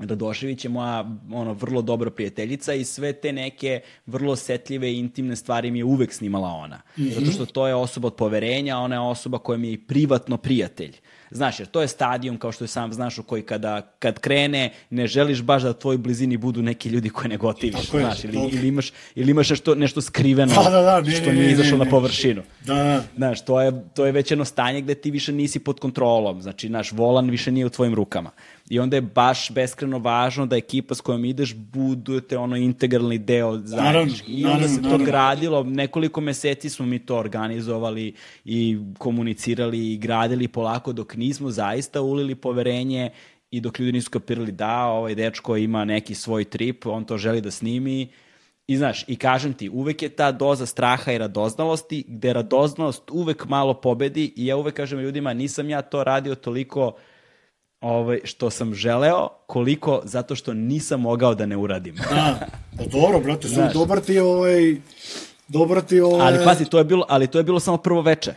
A: Radošević je moja ono, vrlo dobra prijateljica i sve te neke vrlo osetljive i intimne stvari mi je uvek snimala ona. Mm -hmm. Zato što to je osoba od poverenja, ona je osoba koja mi je i privatno prijatelj. Znaš, jer to je stadijum, kao što je sam znaš, u koji kada, kad krene, ne želiš baš da tvoj blizini budu neki ljudi koje ne gotiviš, Tako znaš, je, ili, ili, imaš, ili imaš nešto, nešto skriveno
B: da, da, da, ne,
A: što nije izašlo
B: na
A: površinu.
B: Da, da.
A: Znaš, to je, to je već jedno stanje gde ti više nisi pod kontrolom, znači, naš volan više nije u tvojim rukama. I onda je baš beskreno važno da ekipa s kojom ideš budete ono integralni deo zajednički. I onda se to gradilo, nekoliko meseci smo mi to organizovali i komunicirali i gradili polako dok nismo zaista ulili poverenje i dok ljudi nisu kapirali da ovaj dečko ima neki svoj trip, on to želi da snimi. I znaš, i kažem ti, uvek je ta doza straha i radoznalosti, gde radoznalost uvek malo pobedi i ja uvek kažem ljudima, nisam ja to radio toliko uh, ovaj, što sam želeo, koliko zato što nisam mogao da ne uradim.
B: Da, pa dobro, brate, sam dobar ti ovaj, dobar ti ovaj...
A: Ali pazi, to je bilo, ali to je bilo samo prvo veče.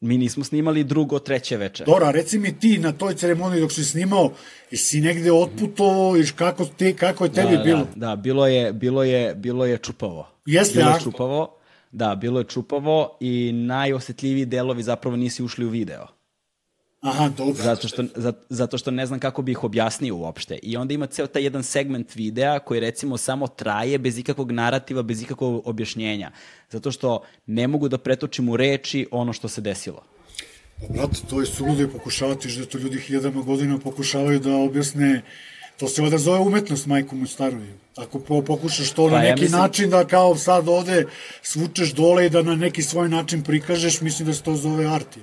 A: Mi nismo snimali drugo, treće veče.
B: Dobro, reci mi ti na toj ceremoniji dok si snimao, jesi negde otputovao i kako, ti, kako je tebi
A: da,
B: bilo?
A: Da, da, bilo je, bilo je, bilo je čupavo.
B: Jeste,
A: bilo
B: je
A: čupavo, da, bilo je čupavo i najosetljiviji delovi zapravo nisi ušli u video.
B: Aha, dobro.
A: Zato što, zato što ne znam kako bih ih objasnio uopšte. I onda ima ceo taj jedan segment videa koji recimo samo traje bez ikakvog narativa, bez ikakvog objašnjenja. Zato što ne mogu da pretočim u reči ono što se desilo.
B: Pa, brate, to je suludo i pokušavati, da to ljudi hiljadama godina pokušavaju da objasne To se ovde zove umetnost, majku mu staruju. Ako pokušaš to pa, na neki ja mislim... način da kao sad ovde svučeš dole i da na neki svoj način prikažeš, mislim da se to zove arti.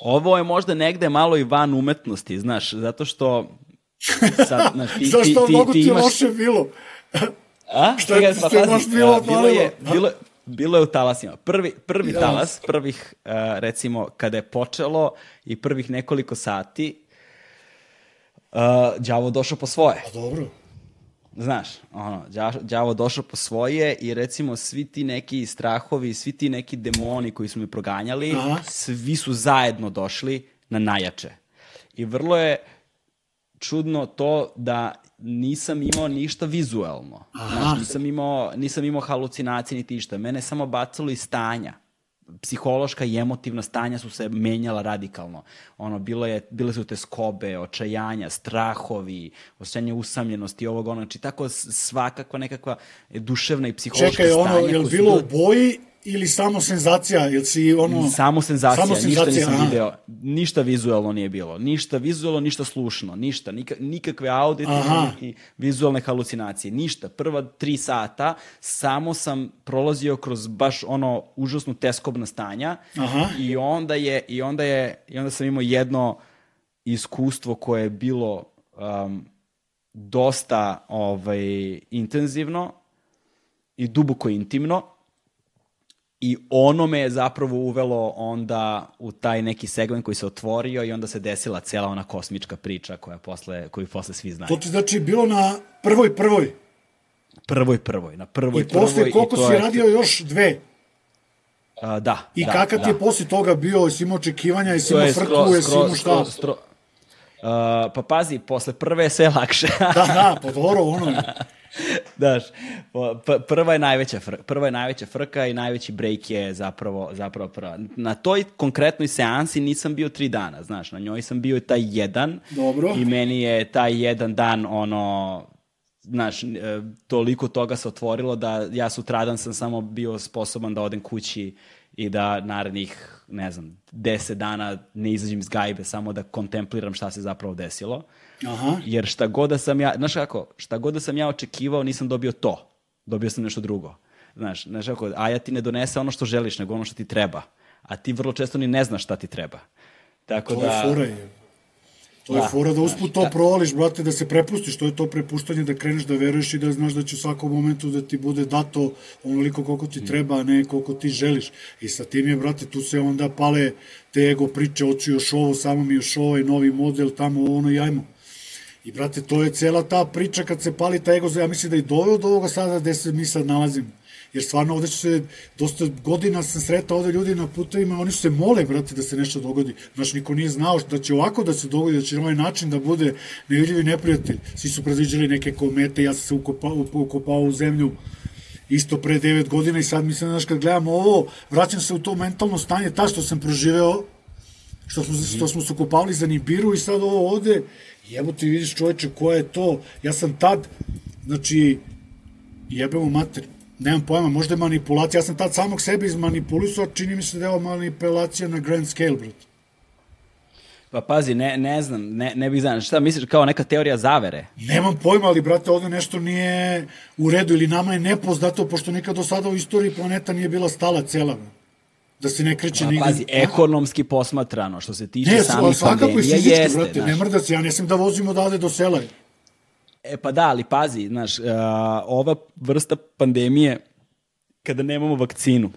A: Ovo je možda negde malo i van umetnosti, znaš, zato što...
B: Sad, znaš, ti, Zašto ti, ti, mnogo ti, ti imaš... loše bilo?
A: A? Šta je pa, pazi, bilo, a, bilo, je, bilo, bilo je u talasima. Prvi, prvi ja. talas, prvih, uh, recimo, kada je počelo i prvih nekoliko sati, uh, đavo došao po svoje.
B: A dobro.
A: Znaš, ono, đavo došao po svoje i recimo svi ti neki strahovi, svi ti neki demoni koji su me proganjali, Aha. svi su zajedno došli na najjače. I vrlo je čudno to da nisam imao ništa vizuelno. Aha. Znaš, nisam imao, nisam imao halucinacije niti išta. Mene samo bacalo iz stanja psihološka i emotivna stanja su se menjala radikalno. Ono, bilo je, bile su te skobe, očajanja, strahovi, osjećanje usamljenosti, ovog, ono, znači tako svakakva nekakva duševna i psihološka
B: Čekaj,
A: stanja.
B: Čekaj, ono, je li bilo u boji ili samo senzacija, jel si ono...
A: Samo senzacija, samo senzacija ništa nisam aha. video, ništa vizualno nije bilo, ništa vizualno, ništa slušno, ništa, nika, nikakve auditivne i vizualne halucinacije, ništa. Prva tri sata samo sam prolazio kroz baš ono užasnu teskobna stanja. Aha. i onda je, i onda je, i onda sam imao jedno iskustvo koje je bilo um, dosta ovaj, intenzivno i duboko intimno, I ono me je zapravo uvelo onda u taj neki segment koji se otvorio i onda se desila cela ona kosmička priča koja posle, koju posle svi znaju.
B: To ti znači bilo na prvoj prvoj?
A: Prvoj prvoj, na prvoj
B: I posle
A: prvoj.
B: koliko si je... radio još dve?
A: Uh, da,
B: I
A: da,
B: kakav
A: da.
B: ti je posle toga bio, jesi imao očekivanja, jesi imao frku, jesi imao šta? Skro, skro,
A: Uh, pa pazi, posle prve je sve lakše.
B: da, da, pa dobro, ono.
A: Daš, prva je najveća frka, prva je najveća frka i najveći break je zapravo, zapravo prva. Na toj konkretnoj seansi nisam bio tri dana, znaš, na njoj sam bio taj jedan.
B: Dobro.
A: I meni je taj jedan dan, ono, znaš, e, toliko toga se otvorilo da ja sutradan sam samo bio sposoban da odem kući i da narednih, ne znam, deset dana ne izađem iz gajbe, samo da kontempliram šta se zapravo desilo.
B: Aha.
A: Jer šta god da sam ja, znaš kako, šta god da sam ja očekivao, nisam dobio to. Dobio sam nešto drugo. Znaš, znaš kako, Aja ti ne donese ono što želiš, nego ono što ti treba. A ti vrlo često ni ne znaš šta ti treba. Tako
B: to
A: da...
B: je fura je. To je da, fora da usput to provališ, brate, da se prepustiš, to je to prepuštanje, da kreneš da veruješ i da znaš da će u svakom momentu da ti bude dato onoliko koliko ti treba, a ne koliko ti želiš. I sa tim je, brate, tu se onda pale te ego priče, hoću još ovo, samo mi još ovaj novi model, tamo ono i ajmo. I, brate, to je cela ta priča kad se pali ta ego, ja mislim da i doveo do ovoga sada gde se mi sad nalazimo. Jer stvarno ovde su se, dosta godina sam sretao ovde ljudi na putovima, oni su se mole, brate, da se nešto dogodi. Znaš, niko nije znao da će ovako da se dogodi, da će na ovaj način da bude nevidljivi neprijatelj. Svi su predviđali neke komete, ja sam se ukopao, ukopao u zemlju isto pre 9 godina i sad mislim, znaš, kad gledam ovo, vraćam se u to mentalno stanje, ta što sam proživeo, što smo, što smo se ukopavali za Nibiru i sad ovo ovde, jebo ti vidiš čoveče koja je to, ja sam tad, znači, jebemo mater, nemam pojma, možda je manipulacija, ja sam tad samog sebe izmanipulisao, čini mi se da je ovo manipulacija na grand scale, brate.
A: Pa pazi, ne, ne znam, ne, ne bih znam, šta misliš, kao neka teorija zavere?
B: Nemam pojma, ali brate, ovde nešto nije u redu ili nama je nepoznato, pošto nikad do sada u istoriji planeta nije bila stala cela. Da se ne kreće nigde.
A: Pazi, ekonomski posmatrano, što se tiče ne, samih pandemija, jeste.
B: Brate, ne mrda se, ja ne sam da vozim odavde do sela.
A: E pa da, ali pazi, znaš, uh, ova vrsta pandemije, kada nemamo vakcinu,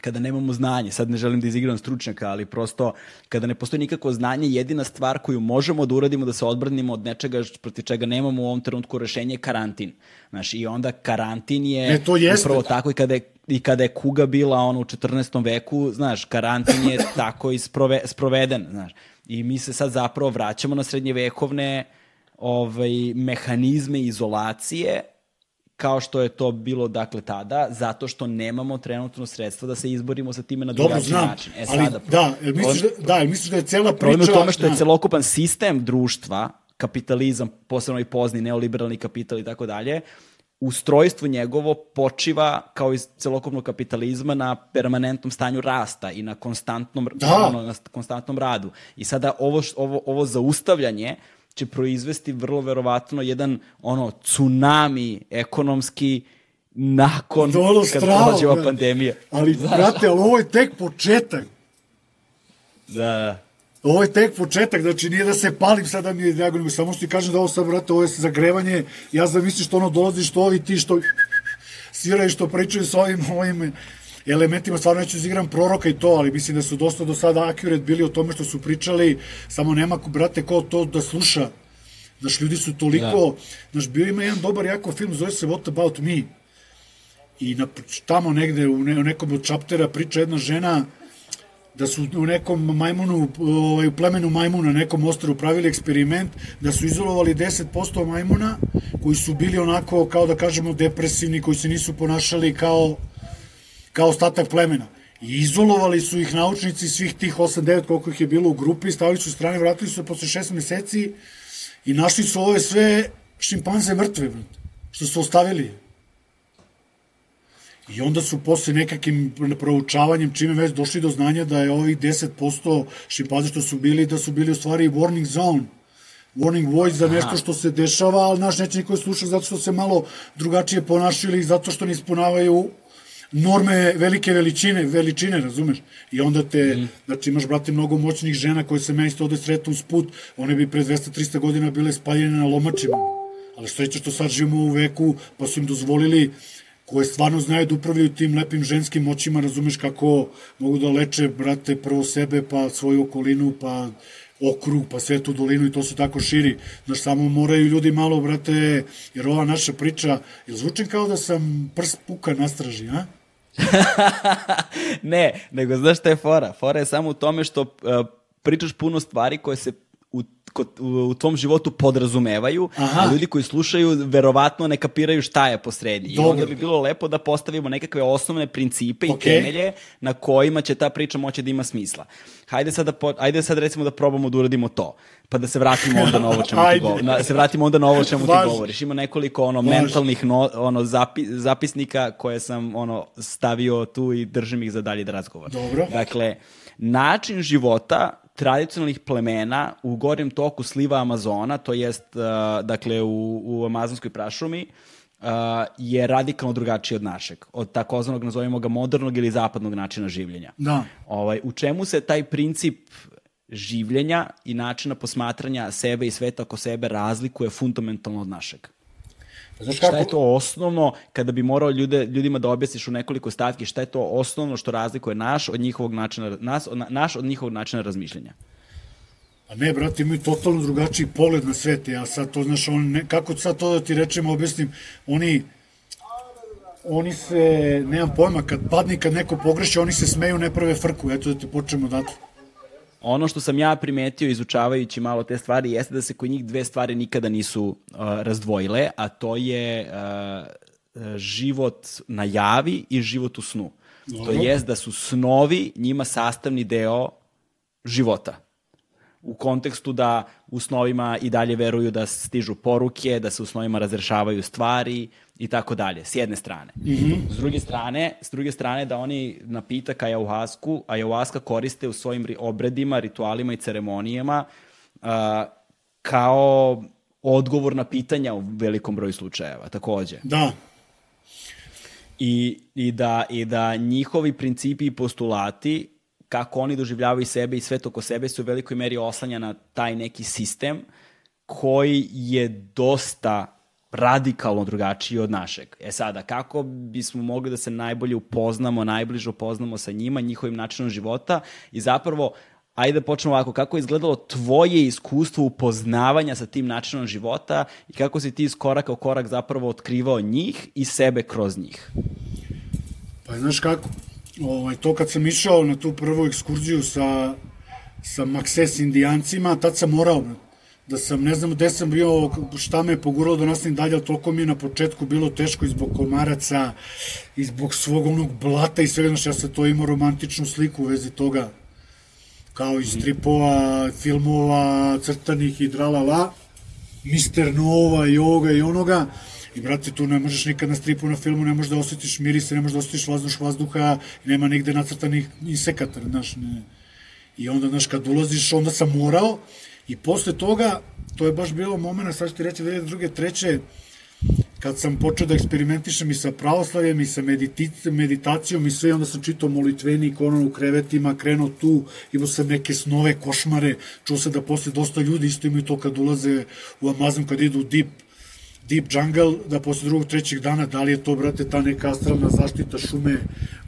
A: kada nemamo znanje, sad ne želim da izigram stručnjaka, ali prosto kada ne postoji nikakvo znanje, jedina stvar koju možemo da uradimo da se odbranimo od nečega proti čega nemamo u ovom trenutku rešenje je karantin. Znaš, i onda karantin je
B: ne, to jeste.
A: upravo tako i kada je i kada je kuga bila ono u 14. veku, znaš, karantin je tako i sprove, sproveden, znaš. I mi se sad zapravo vraćamo na srednjevekovne ovaj, mehanizme izolacije kao što je to bilo dakle tada, zato što nemamo trenutno sredstva da se izborimo sa time na drugačiji način.
B: E, ali, sada, da, jel misliš, da, da, jel misliš da je cela priča...
A: Problem u tome što je da. celokupan sistem društva, kapitalizam, posebno i pozni neoliberalni kapital i tako dalje, ustrojstvo njegovo počiva kao iz celokupnog kapitalizma na permanentnom stanju rasta i na konstantnom, da. ono, na konstantnom radu. I sada ovo, ovo, ovo zaustavljanje će proizvesti vrlo verovatno jedan ono tsunami ekonomski nakon Dolo kad dođe ova pandemija.
B: Ali, Znaš, brate, ali ovo je tek početak.
A: Da, da.
B: Ovo je tek početak, znači nije da se palim sada da mi je dijagonima, samo što ti kažem da ovo sad, brate, ovo je zagrevanje, ja zamislim što ono dolazi, što ovi ti, što sviraju, što pričaju sa ovim, ovim elementima, stvarno neću izigram proroka i to, ali mislim da su dosta do sada accurate bili o tome što su pričali, samo nema, brate, ko to da sluša. Znaš, ljudi su toliko, da. znaš, bio ima jedan dobar jako film, zove se What About Me, i na, tamo negde u, ne, u nekom od čaptera priča jedna žena da su u nekom majmunu, ovaj, u plemenu majmuna, nekom ostrovu pravili eksperiment, da su izolovali 10% majmuna koji su bili onako, kao da kažemo, depresivni, koji se nisu ponašali kao kao ostatak plemena. I izolovali su ih naučnici svih tih 8-9 koliko ih je bilo u grupi, stavili su strane, vratili su se posle 6 meseci i našli su ove sve šimpanze mrtve, što su ostavili. I onda su posle nekakvim proučavanjem, čime već došli do znanja da je ovih 10% šimpanze što su bili, da su bili u stvari warning zone, warning voice za nešto što se dešava, ali naš neće niko sluša zato što se malo drugačije ponašali, zato što ne ispunavaju norme velike veličine, veličine, razumeš? I onda te, mm. znači imaš, brate, mnogo moćnih žena koje se meni isto ovde sretu uz put, one bi pre 200-300 godina bile spaljene na lomačima. Ali sreća što sad živimo u veku, pa su im dozvolili koje stvarno znaju da upravljaju tim lepim ženskim moćima, razumeš kako mogu da leče, brate, prvo sebe, pa svoju okolinu, pa okrug, pa svetu dolinu i to se tako širi. Znaš, samo moraju ljudi malo, brate, jer ova naša priča, jel zvučim kao da sam prst puka na straži, a?
A: ne, nego znaš šta je fora? Fora je samo u tome što uh, pričaš puno stvari koje se u, kod, u, u tvom životu podrazumevaju, Aha. a ljudi koji slušaju verovatno ne kapiraju šta je posrednji. I onda bi bilo lepo da postavimo nekakve osnovne principe okay. i temelje na kojima će ta priča moći da ima smisla. Hajde sad, da po, ajde sad recimo da probamo da uradimo to, pa da se vratimo onda na ovo čemu ti govoriš. Da se vratimo onda na ovo čemu ti govoriš. Ima nekoliko ono mentalnih no, ono zapi, zapisnika koje sam ono stavio tu i držim ih za dalje da razgovaram.
B: Dobro.
A: Dakle, način života tradicionalnih plemena u gornjem toku sliva Amazona, to jest, uh, dakle, u, u amazonskoj prašumi, uh, je radikalno drugačiji od našeg, od takozvanog, nazovimo ga, modernog ili zapadnog načina življenja.
B: Da.
A: Ovaj, u čemu se taj princip življenja i načina posmatranja sebe i sveta oko sebe razlikuje fundamentalno od našeg? Znaš kako... Šta je to osnovno, kada bi morao ljude, ljudima da objasniš u nekoliko stavki, šta je to osnovno što razlikuje naš od njihovog načina, nas, od, naš od njihovog načina razmišljanja?
B: A ne, brate, imaju totalno drugačiji pogled na svet. Ja sad to, znaš, on, ne, kako sad to da ti rečem, objasnim, oni, oni se, nemam pojma, kad padne, kad neko pogreši, oni se smeju, ne prave frku. Eto da te počnemo odatle.
A: Ono što sam ja primetio izučavajući malo te stvari jeste da se kod njih dve stvari nikada nisu uh, razdvojile, a to je uh, život na javi i život u snu. Dobro. To jest da su snovi njima sastavni deo života u kontekstu da u snovima i dalje veruju da stižu poruke, da se u snovima razrešavaju stvari i tako dalje, s jedne strane. Mm -hmm. S druge strane, s druge strane da oni napitak ayahuasku, ayahuasca koriste u svojim obredima, ritualima i ceremonijama uh, kao odgovor na pitanja u velikom broju slučajeva, takođe.
B: Da.
A: I, i, da, I da njihovi principi i postulati kako oni doživljavaju sebe i svet oko sebe se u velikoj meri oslanja na taj neki sistem koji je dosta radikalno drugačiji od našeg. E sada, kako bismo mogli da se najbolje upoznamo, najbliže upoznamo sa njima, njihovim načinom života i zapravo Ajde da počnemo ovako, kako je izgledalo tvoje iskustvo upoznavanja sa tim načinom života i kako si ti iz koraka u korak zapravo otkrivao njih i sebe kroz njih?
B: Pa znaš kako, ovaj, to kad sam išao na tu prvu ekskurziju sa, sa Makses indijancima, tad sam morao, da sam, ne znam gde sam bio, šta me je poguralo da nastavim dalje, ali toliko mi je na početku bilo teško i zbog komaraca, i zbog svog onog blata i svega, znaš, ja sam to imao romantičnu sliku u vezi toga, kao iz stripova, filmova, crtanih i dralala, Mister Nova i ovoga i onoga, I, brate, tu ne možeš nikad na stripu, na filmu, ne možeš da osjetiš mirise, ne možeš da osjetiš vazduš vazduha, nema nigde nacrtanih insekata, znaš, ne. I onda, znaš, kad ulaziš, onda sam morao, i posle toga, to je baš bilo momena, sad ću ti reći, 2002. treće, kad sam počeo da eksperimentišem i sa pravoslavljem i sa meditacijom i sve, onda sam čitao molitvenik, ono u krevetima, krenuo tu, imao sam neke snove, košmare, čuo se da posle dosta ljudi isto imaju to kad ulaze u Amazon, kad idu u deep Deep Jungle, da posle drugog, trećeg dana, da li je to, brate, ta neka astralna zaštita šume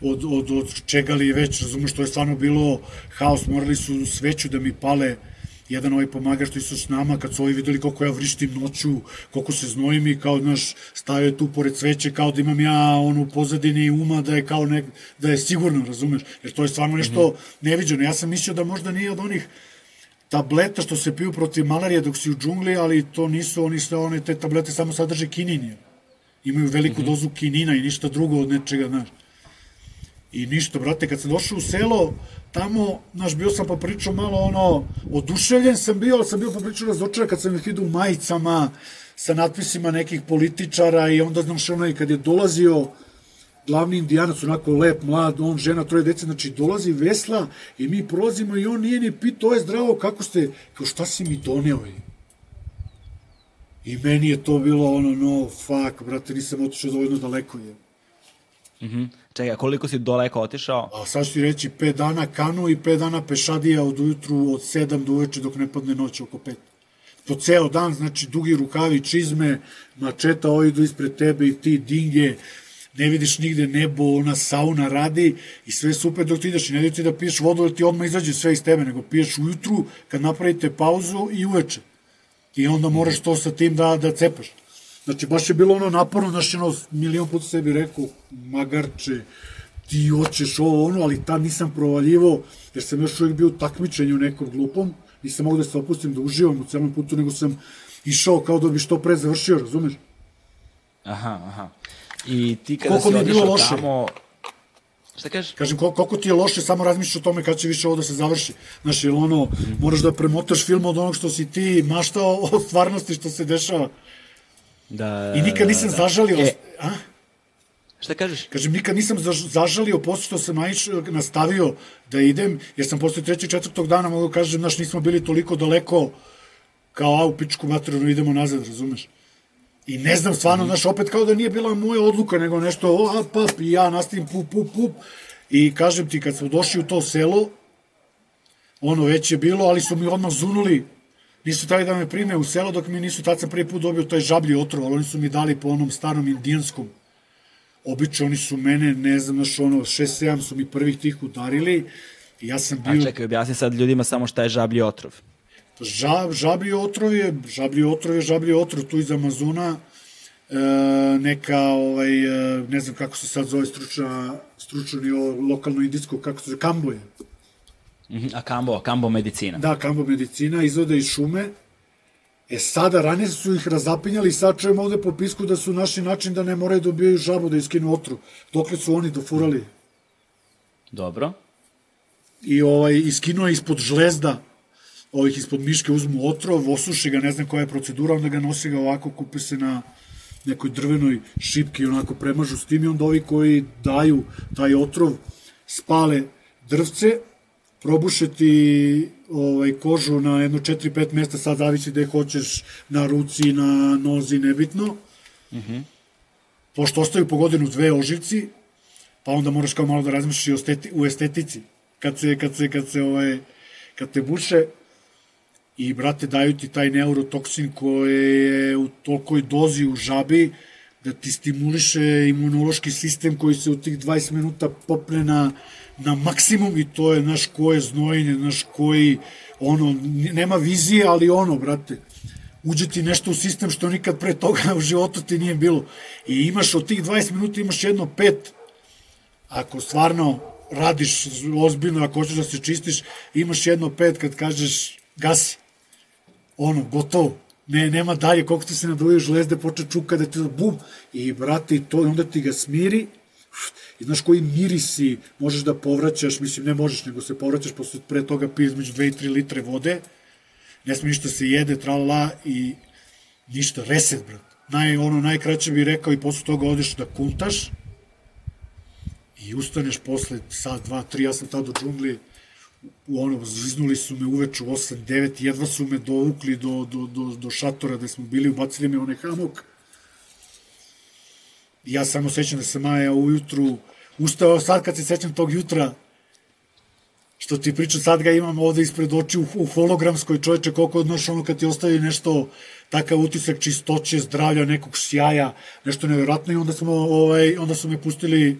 B: od, od, od čega li je već, razumeš, to je stvarno bilo haos, morali su sveću da mi pale, jedan ovaj pomagač što su s nama, kad su ovi videli koliko ja vrištim noću, koliko se znojim i kao, znaš, stavio tu pored sveće, kao da imam ja onu pozadini uma da je kao nek, da je sigurno, razumeš, jer to je stvarno nešto mm -hmm. neviđeno. Ja sam mislio da možda nije od onih tableta što se piju protiv malarije dok si u džungli, ali to nisu oni sve one te tablete samo sadrže kinin. Imaju veliku mm -hmm. dozu kinina i ništa drugo od nečega, znaš. I ništa, brate, kad sam došao u selo, tamo, znaš, bio sam popričao malo ono, oduševljen sam bio, ali sam bio popričao razočara kad sam ih vidio u majicama, sa natpisima nekih političara i onda, znaš, ono, i kad je dolazio glavni indijanac, onako lep, mlad, on, žena, troje dece, znači dolazi Vesla i mi prolazimo i on nije ni pitao, je zdravo, kako ste, kao šta si mi doneo? I meni je to bilo ono, no, fuck, brate, nisam otišao dovoljno daleko je.
A: Mm -hmm. Čekaj, koliko si daleko otišao?
B: A sad ću ti reći, 5 dana kanu i 5 dana pešadija od ujutru od 7 do uveče dok ne padne noć oko 5. Po ceo dan, znači dugi rukavi, čizme, mačeta oidu ispred tebe i ti dinge, ne vidiš nigde nebo, ona sauna radi i sve super dok ti ideš i ne ti da piješ vodu, ali ti odmah izađe sve iz tebe, nego piješ ujutru kad napravite pauzu i uveče. I onda moraš to sa tim da, da cepaš. Znači, baš je bilo ono naporno, znači, ono, milion puta sebi rekao, magarče, ti hoćeš ovo, ono, ali tad nisam provaljivo, jer sam još uvijek bio u takmičenju nekom glupom, nisam mogu da se opustim, da uživam u celom putu, nego sam išao kao da bi što pre završio, razumeš?
A: Aha, aha. I ti kada koliko si otišao loše? tamo... Šta kažeš?
B: Kažem, koliko ti je loše, samo razmišljaš o tome kad će više ovo da se završi. Znaš, ili ono, mm. moraš da premotaš film od onog što si ti maštao o stvarnosti što se dešava. Da, I nikad nisam da. zažalio... E, a?
A: Šta kažeš?
B: Kažem, nikad nisam zažalio posle što sam naiš, nastavio da idem, jer sam posle trećeg, četvrtog dana mogu da kažem, znaš, nismo bili toliko daleko kao, a u pičku materinu idemo nazad, razumeš? I ne znam, stvarno, znaš, opet kao da nije bila moja odluka, nego nešto, o, a, pap, i ja nastavim, pup, pup, pup. I kažem ti, kad smo došli u to selo, ono već je bilo, ali su mi odmah zunuli, nisu tali da me prime u selo, dok mi nisu, tad sam prvi put dobio taj žablji otrov, ali oni su mi dali po onom starom indijanskom. Obično oni su mene, ne znam, znaš, ono, 6-7 su mi prvih tih udarili, i ja sam bio...
A: A čekaj, objasni sad ljudima samo šta je žablji otrov.
B: Žab, žablji otrov je, žablji otrov je žablji otrov tu iz Amazona, neka, ovaj, e, ne znam kako se sad zove stručna, stručno nivo, lokalno indijsko, kako se zove, kamboje.
A: Mhm, a kambo, kambo medicina.
B: Da, kambo medicina, izvode iz šume. E sada, ranije su ih razapinjali i sad čujem ovde po pisku da su naši način da ne moraju da dobijaju žabu da iskinu otru. Dokle su oni dofurali.
A: Dobro.
B: I ovaj, iskinuo je ispod žlezda ovih ispod miške uzmu otrov, osuši ga, ne znam koja je procedura, onda ga nosi ga ovako, kupe se na nekoj drvenoj šipki i onako premažu s tim i onda ovi koji daju taj otrov spale drvce, probušeti ovaj, kožu na jedno 4-5 mesta, sad zavisi gde hoćeš, na ruci, na nozi, nebitno. Mm -hmm. Pošto ostaju po godinu dve oživci, pa onda moraš kao malo da razmišljaš i o esteti, u estetici. Kad se, kad se, kad se, ovaj, kad te buše, i, brate, daju ti taj neurotoksin koji je u tolikoj dozi u žabi da ti stimuliše imunološki sistem koji se u tih 20 minuta popne na, na maksimum i to je, naš koje znojenje, naš koji, ono, nema vizije, ali ono, brate, uđe ti nešto u sistem što nikad pre toga u životu ti nije bilo. I imaš od tih 20 minuta imaš jedno pet, ako stvarno radiš ozbiljno, ako hoćeš da se čistiš, imaš jedno pet kad kažeš gasi ono, gotovo. Ne, nema dalje, koliko ti se naduvaju žlezde, poče čuka da ti da bum, i brate, i to, onda ti ga smiri, i znaš koji mirisi možeš da povraćaš, mislim, ne možeš, nego se povraćaš, posle pre toga pije između 2 i 3 litre vode, ne smije ništa se jede, tralala, i ništa, reset, brat. Naj, ono, najkraće bih rekao i posle toga odeš da kuntaš, i ustaneš posle sat, dva, tri, ja sam tada u džungli, ono, zviznuli su me uveče u 8, 9, jedva su me dovukli do, do, do, do šatora gde smo bili, ubacili me onaj hamok. Ja samo sećam da sam Maja ujutru ustao, sad kad se sećam tog jutra, što ti pričam, sad ga imam ovde ispred oči u, u hologramskoj čoveče, koliko odnoš ono kad ti ostavi nešto, takav utisak čistoće, zdravlja, nekog sjaja, nešto nevjerojatno i onda, smo, ovaj, onda su me pustili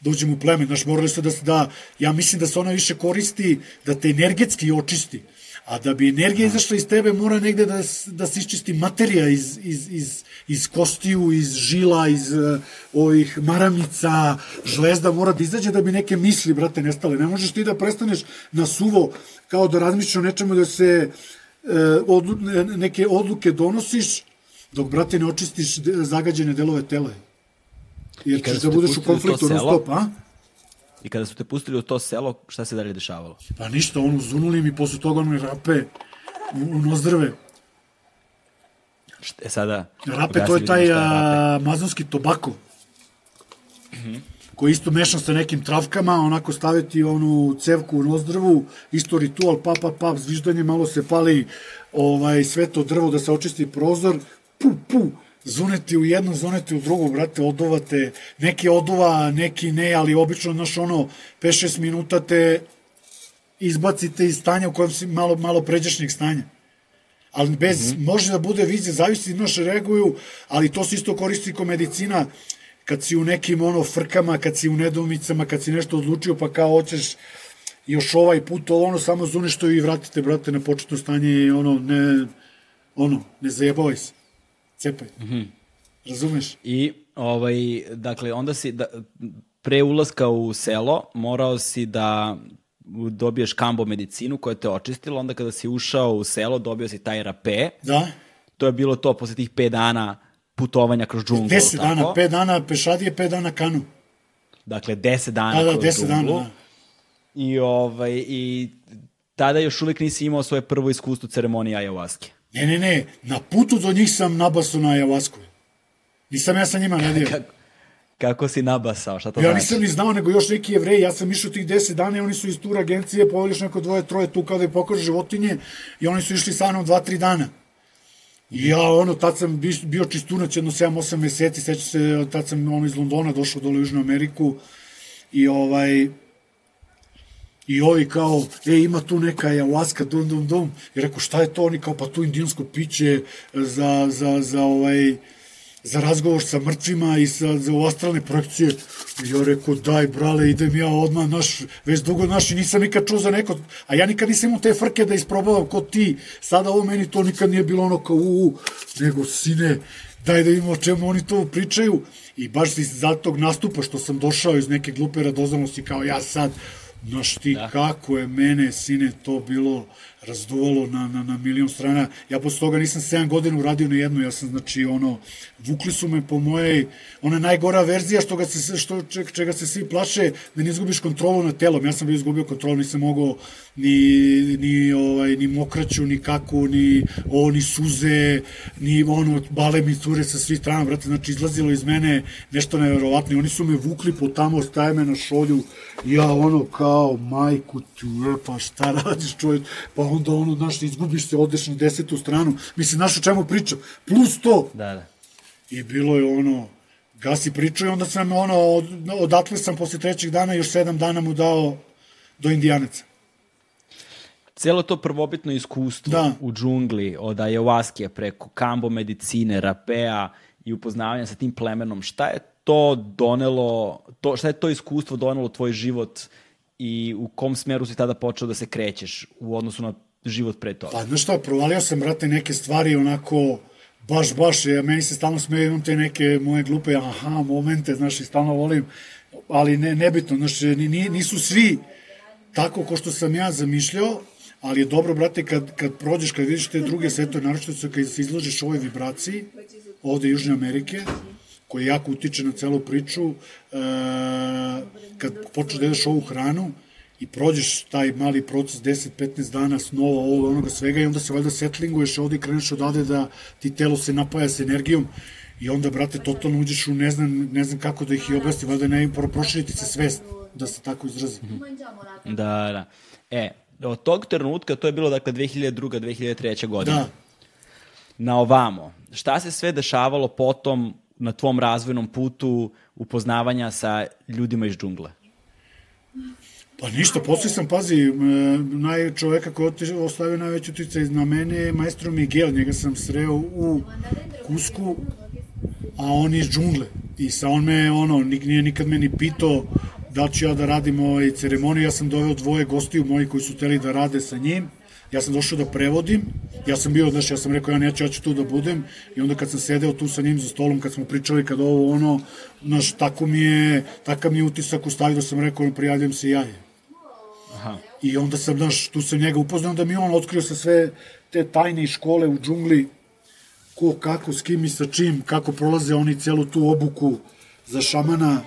B: da u pleme, znaš, morali su da se da, ja mislim da se ona više koristi da te energetski očisti, a da bi energija izašla iz tebe mora negde da, da se iščisti materija iz, iz, iz, iz kostiju, iz žila, iz uh, ovih maramica, žlezda mora da izađe da bi neke misli, brate, nestale. Ne možeš ti da prestaneš na suvo kao da razmišljaš o nečemu da se uh, odlu, neke odluke donosiš, dok, brate, ne očistiš zagađene delove tela. Jer ćeš da budeš u konfliktu non stop, a?
A: I kada su te pustili u to selo, šta se dalje dešavalo?
B: Pa ništa, ono, zunuli mi posle toga ono rape u, u nozdrave.
A: Šta je sada?
B: Rape, to je taj je amazonski tobako. Mm -hmm koji isto mešan sa nekim travkama, onako staviti onu cevku u nozdrvu, isto ritual, pa, pa, pa, zviždanje, malo se pali ovaj, sve to drvo da se očisti prozor, pu, pu, zuneti u jednu, zuneti u drugu, brate, oduvate, neki oduva, neki ne, ali obično, znaš, ono, 5-6 minuta te izbacite iz stanja u kojem si malo, malo pređašnjeg stanja. Ali bez, mm -hmm. može da bude vizija, zavisi, znaš, reaguju, ali to se isto koristi kao medicina, kad si u nekim ono frkama, kad si u nedumicama, kad si nešto odlučio, pa kao hoćeš još ovaj put, ono samo zuneš to i vratite, brate, na početno stanje i ono, ne, ono, ne zajebavaj se cepaj. Mm -hmm. Razumeš?
A: I, ovaj, dakle, onda si, da, pre ulaska u selo, morao si da dobiješ kambo medicinu koja te očistila, onda kada si ušao u selo, dobio si taj rape.
B: Da.
A: To je bilo to posle tih 5 dana putovanja kroz džunglu.
B: 10 dana, 5 dana pešadije, 5 dana kanu.
A: Dakle, 10 dana
B: da, da, kroz 10 džunglu. Dana, da.
A: I, ovaj, I tada još uvijek nisi imao svoje prvo iskustvo ceremonije ayahuaske.
B: Ne, ne, ne, na putu do njih sam nabasao na Javasku. Nisam ja sa njima radio.
A: Kako, kako si nabasao, šta to
B: ja
A: znači?
B: Ja nisam ni znao, nego još neki jevreji, ja sam išao tih 10 dana i oni su iz tur agencije, poveliš neko dvoje, troje tu kao da je pokaže životinje i oni su išli sa mnom 2-3 dana. I ja, ono, tad sam bio čistunac jedno 7-8 meseci, sećam se, tad sam ono iz Londona došao dole u Južnu Ameriku i ovaj, I ovi kao, e, ima tu neka ayahuasca, dum, dum, dum. I rekao, šta je to? Oni kao, pa tu indijansko piće za, za, za ovaj, za razgovor sa mrtvima i sa, za astralne projekcije. Ja rekao, daj, brale, idem ja odmah, naš, već dugo naš, i nisam nikad čuo za neko, a ja nikad nisam imao te frke da isprobavam kod ti, sada ovo meni to nikad nije bilo ono kao, u, nego, sine, daj da vidimo o čemu oni to pričaju i baš iz tog nastupa što sam došao iz neke glupe radoznalosti kao ja sad Znaš ti da. kako je mene, sine, to bilo razduvalo na, na, na milion strana. Ja posle toga nisam 7 godina uradio ni jednu, ja sam, znači, ono, vukli su me po mojej, ona najgora verzija što ga se, što, čega se svi plaše, da ne izgubiš kontrolu nad telom. Ja sam bio izgubio kontrolu, nisam mogao ni, ni, ovaj, ni mokraću, ni kaku, ni, o, ni suze, ni ono, bale mi cure sa svih strana, brate, znači, izlazilo iz mene nešto neverovatno. Oni su me vukli po tamo, staje me na šolju, ja ono, kao, majku tu, pa šta radiš čovjek, pa onda ono, znaš, izgubiš se, odeš na desetu stranu, mislim, znaš o čemu pričam, plus to.
A: Da, da.
B: I bilo je ono, gasi pričao i onda sam ono, od, odatle sam posle trećeg dana još sedam dana mu dao do Indijanaca.
A: Celo to prvobitno iskustvo da. u džungli, od ayahuaske preko kambo medicine, rapea i upoznavanja sa tim plemenom, šta je to donelo, to, šta je to iskustvo donelo tvoj život i u kom smeru si tada počeo da se krećeš u odnosu na život pre toga?
B: Pa, znaš šta, provalio sam, brate, neke stvari onako, baš, baš, ja, meni se stalno smeju, imam te neke moje glupe, aha, momente, znaš, i stalno volim, ali ne, nebitno, znaš, nisu svi tako ko što sam ja zamišljao, ali je dobro, brate, kad, kad prođeš, kad vidiš te druge svetove, naročito kad se izložiš ovoj vibraciji, ovde Južne Amerike, koji jako utiče na celu priču, e, kad počneš da jedeš ovu hranu i prođeš taj mali proces 10-15 dana snova ovog onoga svega i onda se valjda setlinguješ ovde i kreneš odade da ti telo se napaja sa energijom i onda, brate, totalno uđeš u ne znam, ne znam kako da ih i objasni, valjda ne proširiti se svest, da se tako izrazi.
A: Da, da. E, od tog trenutka, to je bilo dakle 2002. 2003. godina. Da. Na ovamo, šta se sve dešavalo potom na tvom razvojnom putu upoznavanja sa ljudima iz džungle?
B: Pa ništa, posle sam, pazi, naj, čoveka koji je ostavio najveću uticaj na mene je maestro Miguel, njega sam sreo u Kusku, a on iz džungle. I sa on me, ono, nije nikad meni pitao da ću ja da radim ovaj ceremoniju, ja sam doveo dvoje gostiju moji koji su teli da rade sa njim, ja sam došao da prevodim, ja sam bio, znaš, ja sam rekao, ja neću, ja ću tu da budem, i onda kad sam sedeo tu sa njim za stolom, kad smo pričali, kad ovo, ono, znaš, tako mi je, takav mi je utisak ustavio da sam rekao, prijavljam se ja je. Aha. I onda sam, znaš, tu sam njega upoznao da mi on otkrio sa sve te tajne škole u džungli, ko, kako, s kim i sa čim, kako prolaze oni celu tu obuku za šamana,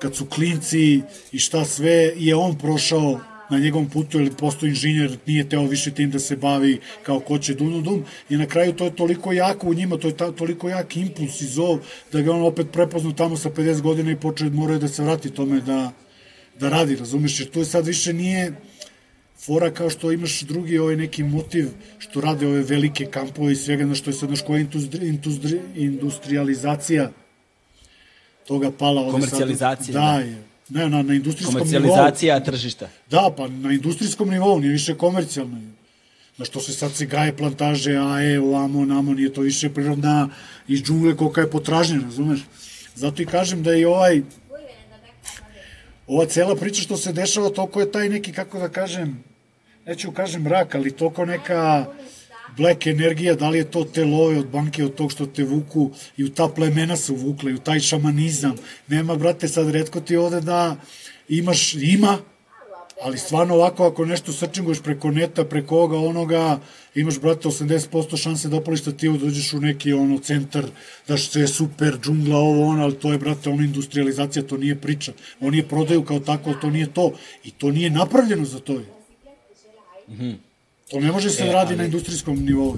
B: kad su klinci i šta sve je on prošao na njegovom putu ili postoji inženjer, nije teo više tim da se bavi kao ko će dum, dum, i na kraju to je toliko jako u njima, to je ta, toliko jak impuls i zov, da ga on opet prepoznao tamo sa 50 godina i počeo moraju da se vrati tome da, da radi, razumeš, jer to je sad više nije fora kao što imaš drugi ovaj neki motiv što rade ove velike kampove i svega na što je sad naš koja industri, industri, industrializacija toga pala.
A: Komercijalizacija.
B: Da, da. Je, Ne, na, na industrijskom nivou.
A: Komercijalizacija tržišta.
B: Da, pa na industrijskom nivou, nije više komercijalno. Na što se sad se gaje plantaže, a e, ovamo, namo, nije to više prirodna iz džungle kolika je potražnja, razumeš? Zato i kažem da je ovaj ova cela priča što se dešava, toliko je taj neki, kako da kažem, neću kažem rak, ali toliko neka black energija, da li je to te love od banke, od tog što te vuku i u ta plemena su vukle, i u taj šamanizam. Nema, brate, sad redko ti ovde da imaš, ima, ali stvarno ovako, ako nešto srčinguješ preko neta, preko ovoga, onoga, imaš, brate, 80% šanse da opališ da uđeš u neki ono, centar, da što je super, džungla, ovo, ono, ali to je, brate, ono, industrializacija, to nije priča. Oni je prodaju kao tako, to nije to. I to nije napravljeno za to. Mhm. Mm To ne može se e, radi ali... na industrijskom nivou.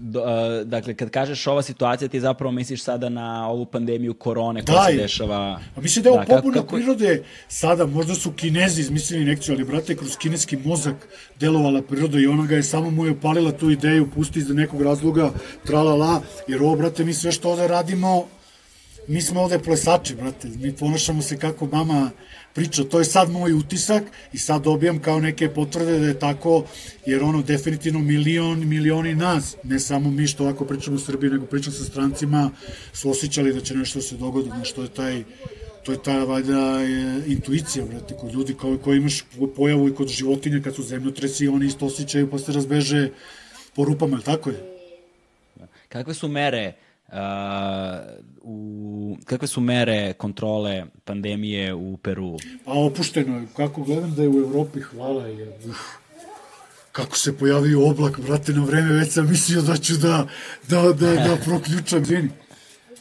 A: Do, uh, dakle, kad kažeš ova situacija, ti zapravo misliš sada na ovu pandemiju korone koja da, se dešava...
B: A mislim da je ovo da, popuna kako... prirode. Sada, možda su kinezi izmislili nekciju, ali brate, kroz kineski mozak delovala priroda i ona ga je samo mu je upalila tu ideju, pusti iz nekog razloga, tralala, jer ovo, brate, mi sve što ovde radimo, mi smo ovde plesači, brate, mi ponašamo se kako mama priča, to je sad moj utisak i sad dobijam kao neke potvrde da je tako, jer ono definitivno milion, milioni nas, ne samo mi što ovako pričamo u Srbiji, nego pričam sa strancima, su osjećali da će nešto se dogoditi, znaš, to je taj, to je ta valjda intuicija, brate, kod ljudi kao koji imaš pojavu i kod životinja kad su zemljotresi, oni isto osjećaju pa se razbeže po rupama, tako je?
A: Kakve su mere u, kakve su mere kontrole pandemije u Peru?
B: Pa opušteno je. Kako gledam da je u Evropi, hvala je. Uf, kako se pojavio oblak, brate, na vreme, već sam mislio da ću da, da, da, da proključam. Zvini.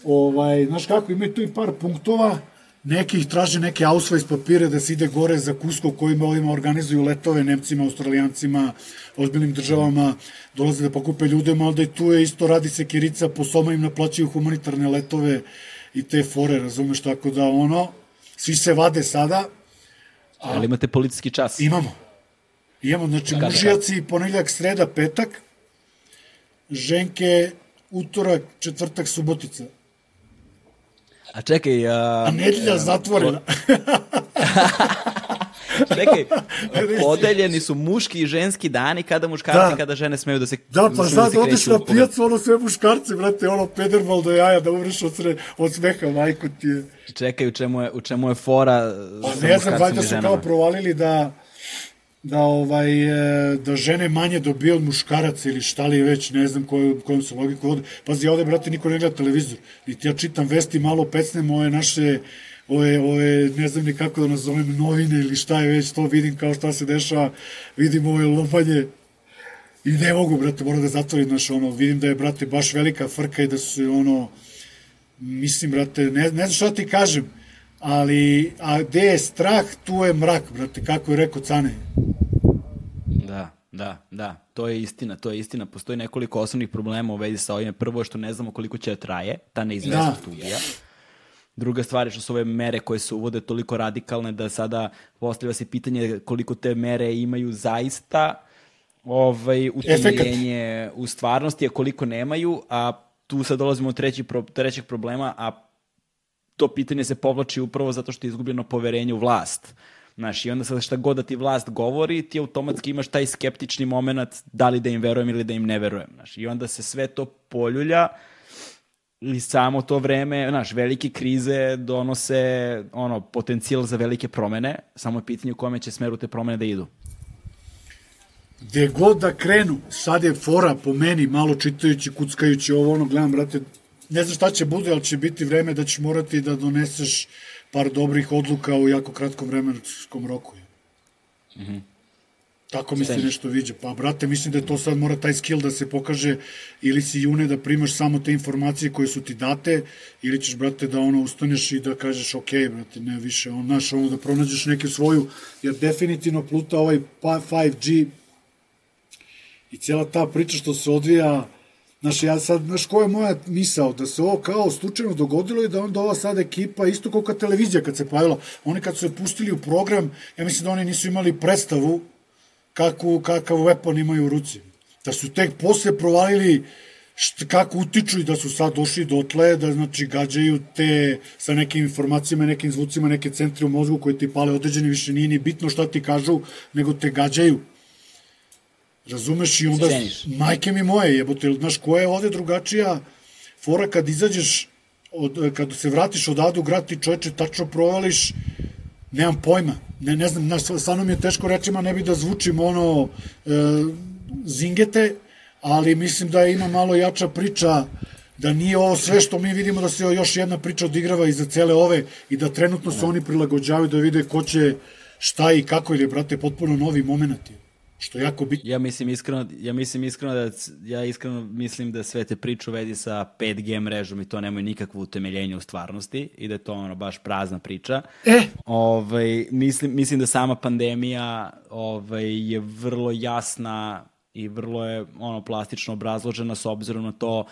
B: Ovaj, znaš kako, ima tu i par punktova, neki ih traže neke ausweis papire da se ide gore za Kusko kojima ovima organizuju letove Nemcima, Australijancima, ozbiljnim državama, dolaze da pokupe ljude, da i tu je isto radi se kirica, po soma im naplaćuju humanitarne letove i te fore, razumeš, tako da ono, svi se vade sada.
A: A, ali imate policijski čas?
B: Imamo. Imamo, znači, Kada, mužijaci, ponedeljak, sreda, petak, ženke, utorak, četvrtak, subotica.
A: A čekaj... A,
B: a nedelja zatvorena.
A: Čekaj, podeljeni su muški i ženski dani kada muškarci, da. kada žene smeju da se
B: Da, pa sad da odiš na pijacu, ono sve muškarci, brate, ono pederbal do jaja, da umreš od, sre, od smeha, majko ti je.
A: Čekaj, u čemu je, u čemu je fora
B: Pa ne znam, valjda su kao provalili da da ovaj e, da žene manje dobije od muškaraca ili šta li već, ne znam koju, kojom se logiku vode. Pazi, ovde, brate, niko ne gleda televizor. I ja čitam vesti, malo pecnem ove naše ove, ove, ne znam ni kako da nazovem, novine ili šta je već, to vidim kao šta se dešava, vidim ove lopanje i ne mogu, brate, moram da zatvorim, znaš, ono, vidim da je, brate, baš velika frka i da su, ono, mislim, brate, ne, ne znam šta ti kažem, ali, a gde je strah, tu je mrak, brate, kako je rekao Cane.
A: Da, da, to je istina, to je istina. Postoji nekoliko osnovnih problema u vezi sa ovime. Prvo je što ne znamo koliko će da traje, ta neizvestnost da. ubija. Druga stvar je što su ove mere koje se uvode toliko radikalne da sada postavlja se pitanje koliko te mere imaju zaista ovaj, utemeljenje u stvarnosti, a koliko nemaju, a tu sad dolazimo do treći, pro, trećeg problema, a to pitanje se povlači upravo zato što je izgubljeno poverenje u vlast. Znaš, i onda sad šta god da ti vlast govori, ti automatski imaš taj skeptični moment da li da im verujem ili da im ne verujem. Znaš, I onda se sve to poljulja i samo to vreme, znaš, velike krize donose ono, potencijal za velike promene, samo je pitanje u kome će smeru te promene da idu.
B: Gde god da krenu, sad je fora po meni, malo čitajući, kuckajući ovo, ono, gledam, brate, ne znam šta će bude, ali će biti vreme da ćeš morati da doneseš par dobrih odluka u jako kratkom vremenskom roku. Mm -hmm. Tako mi se nešto viđa. Pa, brate, mislim da to sad mora taj skill da se pokaže ili si june da primaš samo te informacije koje su ti date ili ćeš, brate, da ono ustaneš i da kažeš ok, brate, ne više, on, naš, ono da pronađeš neke svoju, jer definitivno pluta ovaj 5G i cijela ta priča što se odvija Znaš, ja sad, znaš, ko je moja misao? Da se ovo kao slučajno dogodilo i da onda ova sad ekipa, isto kao kad televizija kad se pojavila, oni kad su se pustili u program, ja mislim da oni nisu imali predstavu kakvu, kakav weapon imaju u ruci. Da su tek posle provalili šta, kako utiču i da su sad došli dotle, da znači gađaju te sa nekim informacijama, nekim zvucima, neke centre u mozgu koje ti pale određeni, više nije ni bitno šta ti kažu, nego te gađaju Razumeš i onda, Ceniš. majke mi moje, jebote, znaš, koja je ovde drugačija fora kad izađeš, od, kad se vratiš odavde u grad, ti čoveče tačno provališ, nemam pojma, ne, ne znam, znaš, stvarno mi je teško rečima, ne bi da zvučim ono, e, zingete, ali mislim da ima malo jača priča, da nije ovo sve što mi vidimo da se još jedna priča odigrava iza cele ove i da trenutno se oni prilagođavaju da vide ko će šta i kako, ili brate, potpuno novi moment je. Što je jako bitno.
A: Ja mislim iskreno, ja mislim iskreno da ja iskreno mislim da sve te priče u vezi sa 5G mrežom i to nemaju nikakvo utemeljenje u stvarnosti i da je to ono baš prazna priča.
B: E.
A: Ovaj mislim mislim da sama pandemija ovaj je vrlo jasna i vrlo je ono plastično obrazložena s obzirom na to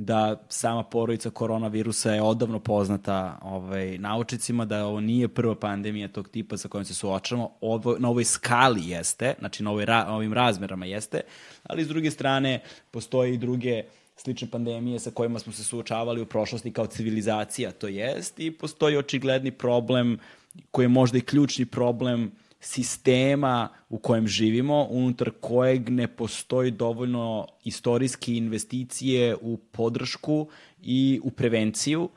A: da sama porodica koronavirusa je odavno poznata ovaj, naučnicima, da ovo nije prva pandemija tog tipa sa kojom se suočamo. Ovo, na ovoj skali jeste, znači na ovoj, ra, ovim razmerama jeste, ali s druge strane postoje i druge slične pandemije sa kojima smo se suočavali u prošlosti kao civilizacija, to jest, i postoji očigledni problem koji je možda i ključni problem sistema u kojem živimo, unutar kojeg ne postoji dovoljno istorijske investicije u podršku i u prevenciju,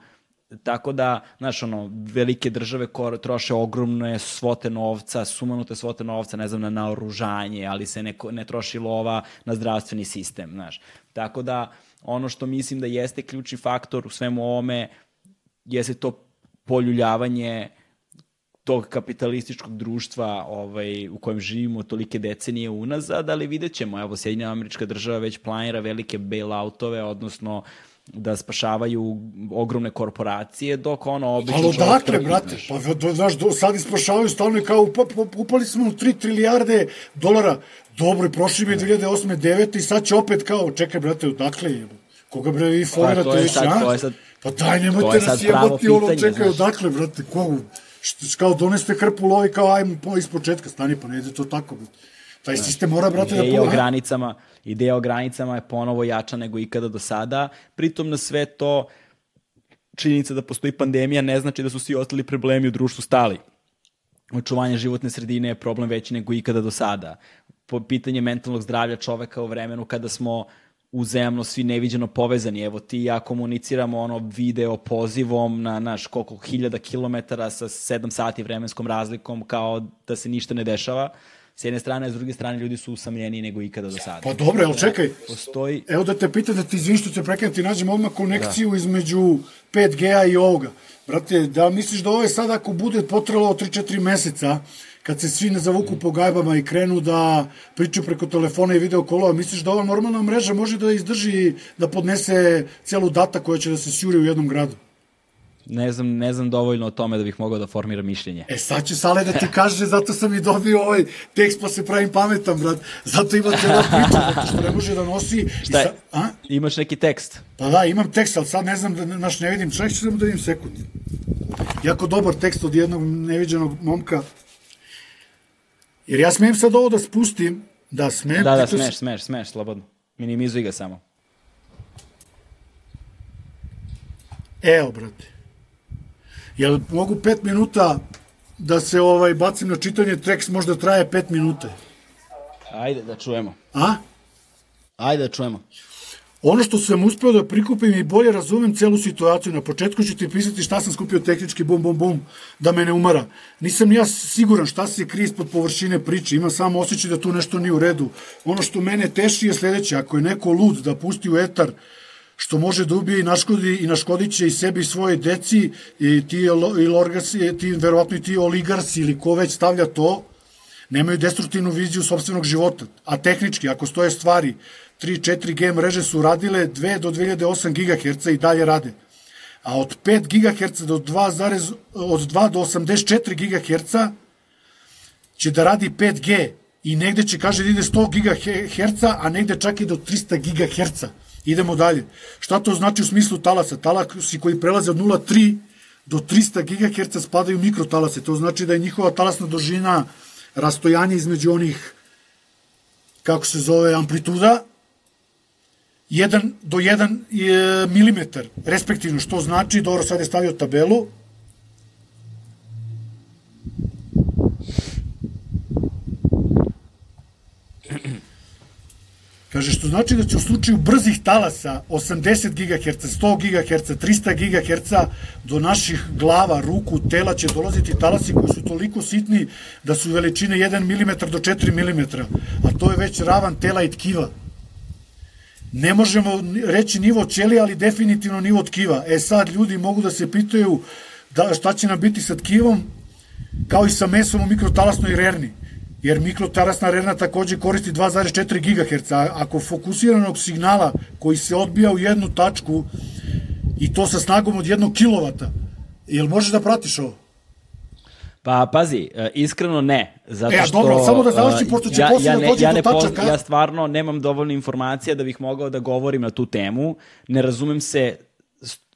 A: Tako da, znaš, ono, velike države troše ogromne svote novca, sumanute svote novca, ne znam, na naoružanje, ali se ne, ne troši lova na zdravstveni sistem, znaš. Tako da, ono što mislim da jeste ključni faktor u svemu ovome, jeste to poljuljavanje tog kapitalističkog društva ovaj, u kojem živimo tolike decenije unazad, ali vidjet ćemo, evo, Sjedinja američka država već planira velike bailoutove, odnosno da spašavaju ogromne korporacije, dok ono obično...
B: Ali odakle, brate? Pa, do, znaš, do, sad ispašavaju stalno kao upali, upali smo u 3 trilijarde dolara. Dobro, prošli bi 2008. 9. i sad će opet kao, čekaj, brate, odakle je? Koga bre vi folirate pa, više, a? To je sad, pa daj, nemojte nas jebati, ono, čekaj, odakle, brate, kogu? Što, kao doneste hrpu lovi, kao ajmo po, iz početka, stani, pa ne ide to tako, brate. Taj sistem mora, brate, da...
A: O granicama, ideja o granicama je ponovo jača nego ikada do sada. Pritom na sve to činjenica da postoji pandemija ne znači da su svi ostali problemi u društvu stali. Očuvanje životne sredine je problem veći nego ikada do sada. Po pitanje mentalnog zdravlja čoveka u vremenu kada smo uzemno svi neviđeno povezani. Evo ti i ja komuniciramo ono video pozivom na naš koliko hiljada kilometara sa 7 sati vremenskom razlikom kao da se ništa ne dešava s jedne strane, s druge strane ljudi su usamljeniji nego ikada do sada.
B: Pa dobro, ali čekaj, Postoji... evo da te pitam da ti izvim što te prekrenem, ti nađemo odmah konekciju da. između 5G-a i ovoga. Brate, da misliš da ovo je sad ako bude potrelo 3-4 meseca, kad se svi ne zavuku po gajbama i krenu da pričaju preko telefona i video kolova, misliš da ova normalna mreža može da izdrži, da podnese celu data koja će da se sjuri u jednom gradu?
A: ne znam, ne znam dovoljno o tome da bih mogao da formiram mišljenje.
B: E sad će Sale da ti kaže, zato sam i dobio ovaj tekst pa se pravim pametan, brat. Zato ima cijela priča, zato što ne može da nosi...
A: Šta je? Sa, a? Imaš neki tekst?
B: Pa da, imam tekst, ali sad ne znam, da, naš ne vidim, čak ću samo da vidim sekund. Jako dobar tekst od jednog neviđenog momka. Jer ja smijem sad ovo da spustim, da smem...
A: Da, da, smeš, smeš, smeš, slobodno. Minimizuj ga samo.
B: Evo, brate. Jel mogu pet minuta da se ovaj bacim na čitanje, tekst možda traje pet minuta.
A: Ajde da čujemo.
B: A?
A: Ajde da čujemo.
B: Ono što sam uspeo da prikupim i bolje razumem celu situaciju, na početku ću ti pisati šta sam skupio tehnički bum bum bum, da me ne umara. Nisam ja siguran šta se krije ispod površine priče, imam samo osjećaj da tu nešto nije u redu. Ono što mene teši je sledeće, ako je neko lud da pusti u etar što može da ubije i naškodi i naškodit će i sebi i svoje deci i ti, i lorgasi, ti, verovatno i ti oligarsi ili ko već stavlja to, nemaju destruktivnu viziju sobstvenog života. A tehnički, ako stoje stvari, 3-4G mreže su radile 2 do 2008 GHz i dalje rade. A od 5 GHz do 2, od 2 do 84 GHz će da radi 5G i negde će, kaže, da ide 100 GHz, a negde čak i do 300 GHz. Idemo dalje. Šta to znači u smislu talasa? Talasi koji prelaze od 0,3 do 300 GHz spadaju mikrotalase. To znači da je njihova talasna dužina rastojanje između onih, kako se zove, amplituda, 1 do 1 mm, respektivno, što znači, dobro, sad je stavio tabelu, Kaže, što znači da će u slučaju brzih talasa 80 GHz, 100 GHz, 300 GHz do naših glava, ruku, tela će dolaziti talasi koji su toliko sitni da su veličine 1 mm do 4 mm, a to je već ravan tela i tkiva. Ne možemo reći nivo ćelija, ali definitivno nivo tkiva. E sad, ljudi mogu da se pitaju da, šta će nam biti sa tkivom, kao i sa mesom u mikrotalasnoj rerni jer mikrotarasna arena takođe koristi 2,4 GHz, ako fokusiranog signala koji se odbija u jednu tačku i to sa snagom od 1 kW, jel možeš da pratiš ovo?
A: Pa, pazi, e, iskreno ne. Zato
B: e,
A: što,
B: dobro, samo da završim, pošto će ja, ja
A: da
B: dođe
A: ja
B: do tačaka.
A: Ja stvarno nemam dovoljno informacija da bih mogao da govorim na tu temu. Ne razumem se,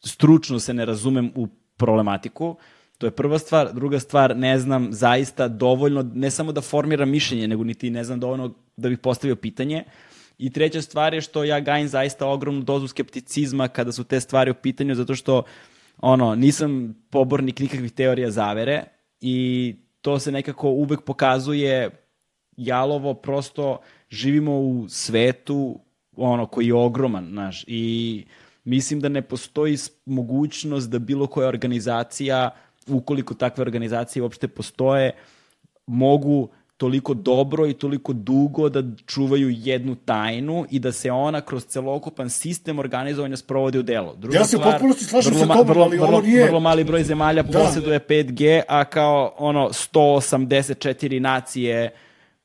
A: stručno se ne razumem u problematiku. To je prva stvar. Druga stvar, ne znam zaista dovoljno, ne samo da formiram mišljenje, nego niti ne znam dovoljno da bih postavio pitanje. I treća stvar je što ja gajim zaista ogromnu dozu skepticizma kada su te stvari u pitanju, zato što ono, nisam pobornik nikakvih teorija zavere i to se nekako uvek pokazuje jalovo, prosto živimo u svetu ono koji je ogroman, znaš, i mislim da ne postoji mogućnost da bilo koja organizacija, ukoliko takve organizacije uopšte postoje, mogu toliko dobro i toliko dugo da čuvaju jednu tajnu i da se ona kroz celokupan sistem organizovanja sprovodi u delo.
B: Druga ja se stvar, potpuno slažem sa
A: tobom,
B: vrlo, ali
A: vrlo,
B: nije...
A: Vrlo mali broj zemalja da. posjeduje 5G, a kao ono 184 nacije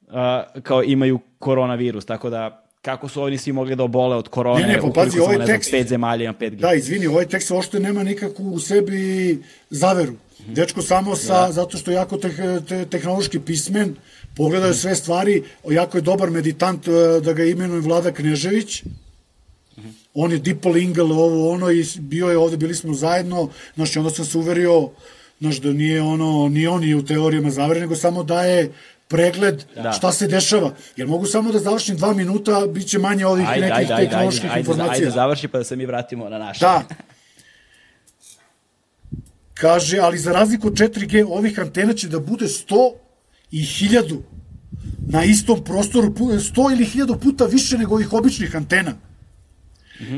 A: uh, kao imaju koronavirus, tako da kako su oni svi mogli da obole od korone, ne, ne, pa pazi, ovaj tekst, pet zemalja ima 5G.
B: Da, izvini, ovaj tekst ošte nema nikakvu u sebi zaveru. Dečko samo sa, da. zato što je jako te, te, tehnološki pismen, pogledaju sve stvari, jako je dobar meditant e, da ga imenuje Vlada Knežević, on je Dippel ovo ono i bio je ovde, bili smo zajedno, znači onda sam se uverio, znaš da nije ono, ni on je u teorijama zavere, nego samo daje pregled da. šta se dešava. Jer mogu samo da završim dva minuta, bit će manje ovih ajde, nekih ajde, tehnoloških ajde, informacija.
A: Ajde, ajde završi pa da se mi vratimo na naše.
B: Da. Kaže, ali za razliku od 4G, ovih antena će da bude 100 i 1000 na istom prostoru, 100 ili 1000 puta više nego ovih običnih antena.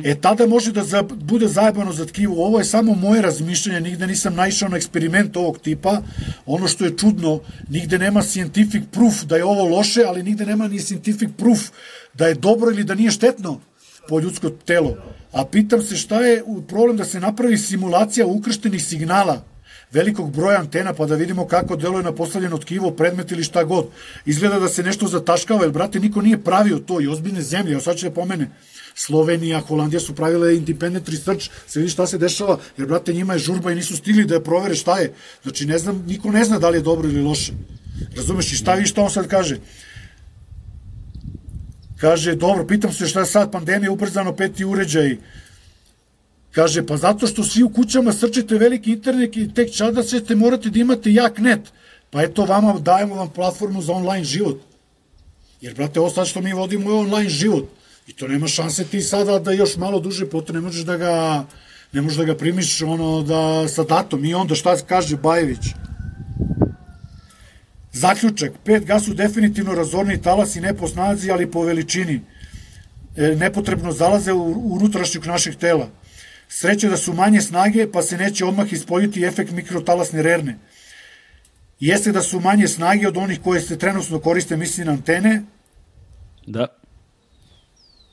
B: E tada može da za, bude zajebano za tkivo. Ovo je samo moje razmišljanje, nigde nisam naišao na eksperiment ovog tipa. Ono što je čudno, nigde nema scientific proof da je ovo loše, ali nigde nema ni scientific proof da je dobro ili da nije štetno po ljudsko telo. A pitam se šta je problem da se napravi simulacija ukrštenih signala velikog broja antena pa da vidimo kako deluje na postavljeno tkivo, predmet ili šta god. Izgleda da se nešto zataškava, jer brate, niko nije pravio to i ozbiljne zemlje, evo sad će da pomene. Slovenija, Holandija su pravile independent research, se vidi šta se dešava, jer brate njima je žurba i nisu stigli da je provere šta je. Znači ne znam, niko ne zna da li je dobro ili loše. Razumeš i šta vi šta on sad kaže? Kaže, dobro, pitam se šta je sad pandemija, ubrzano peti uređaj, Kaže, pa zato što svi u kućama srčete veliki internet i tek čada ćete morate da imate jak net. Pa eto, vama dajemo vam platformu za online život. Jer, brate, ovo sad što mi vodimo je online život. I to nema šanse ti sada da još malo duže pote ne možeš da ga ne možeš da ga primiš ono da sa datom i onda šta kaže Bajević Zaključak, 5G su definitivno razorni talasi ne po snazi, ali po veličini. E, nepotrebno zalaze u, u unutrašnjeg našeg tela. Sreće da su manje snage, pa se neće odmah ispoljiti efekt mikrotalasne rerne. Jeste da su manje snage od onih koje se trenutno koriste, misli na antene.
A: Da.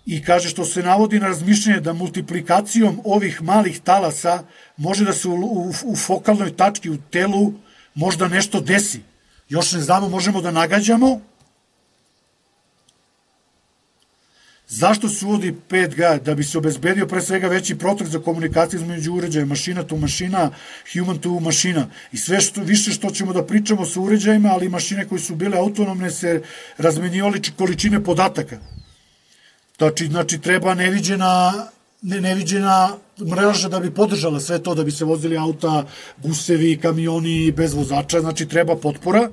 B: I kaže što se navodi na razmišljanje da multiplikacijom ovih malih talasa može da se u, u, u fokalnoj tački u telu možda nešto desi. Još ne znamo, možemo da nagađamo, Zašto se uvodi 5G? Da bi se obezbedio pre svega veći protok za komunikaciju između uređaja, mašina to mašina, human to mašina. I sve što, više što ćemo da pričamo sa uređajima, ali mašine koje su bile autonomne se razmenjivali količine podataka. Znači, znači treba neviđena ne, neviđena mreža da bi podržala sve to, da bi se vozili auta, busevi, kamioni bez vozača, znači treba potpora,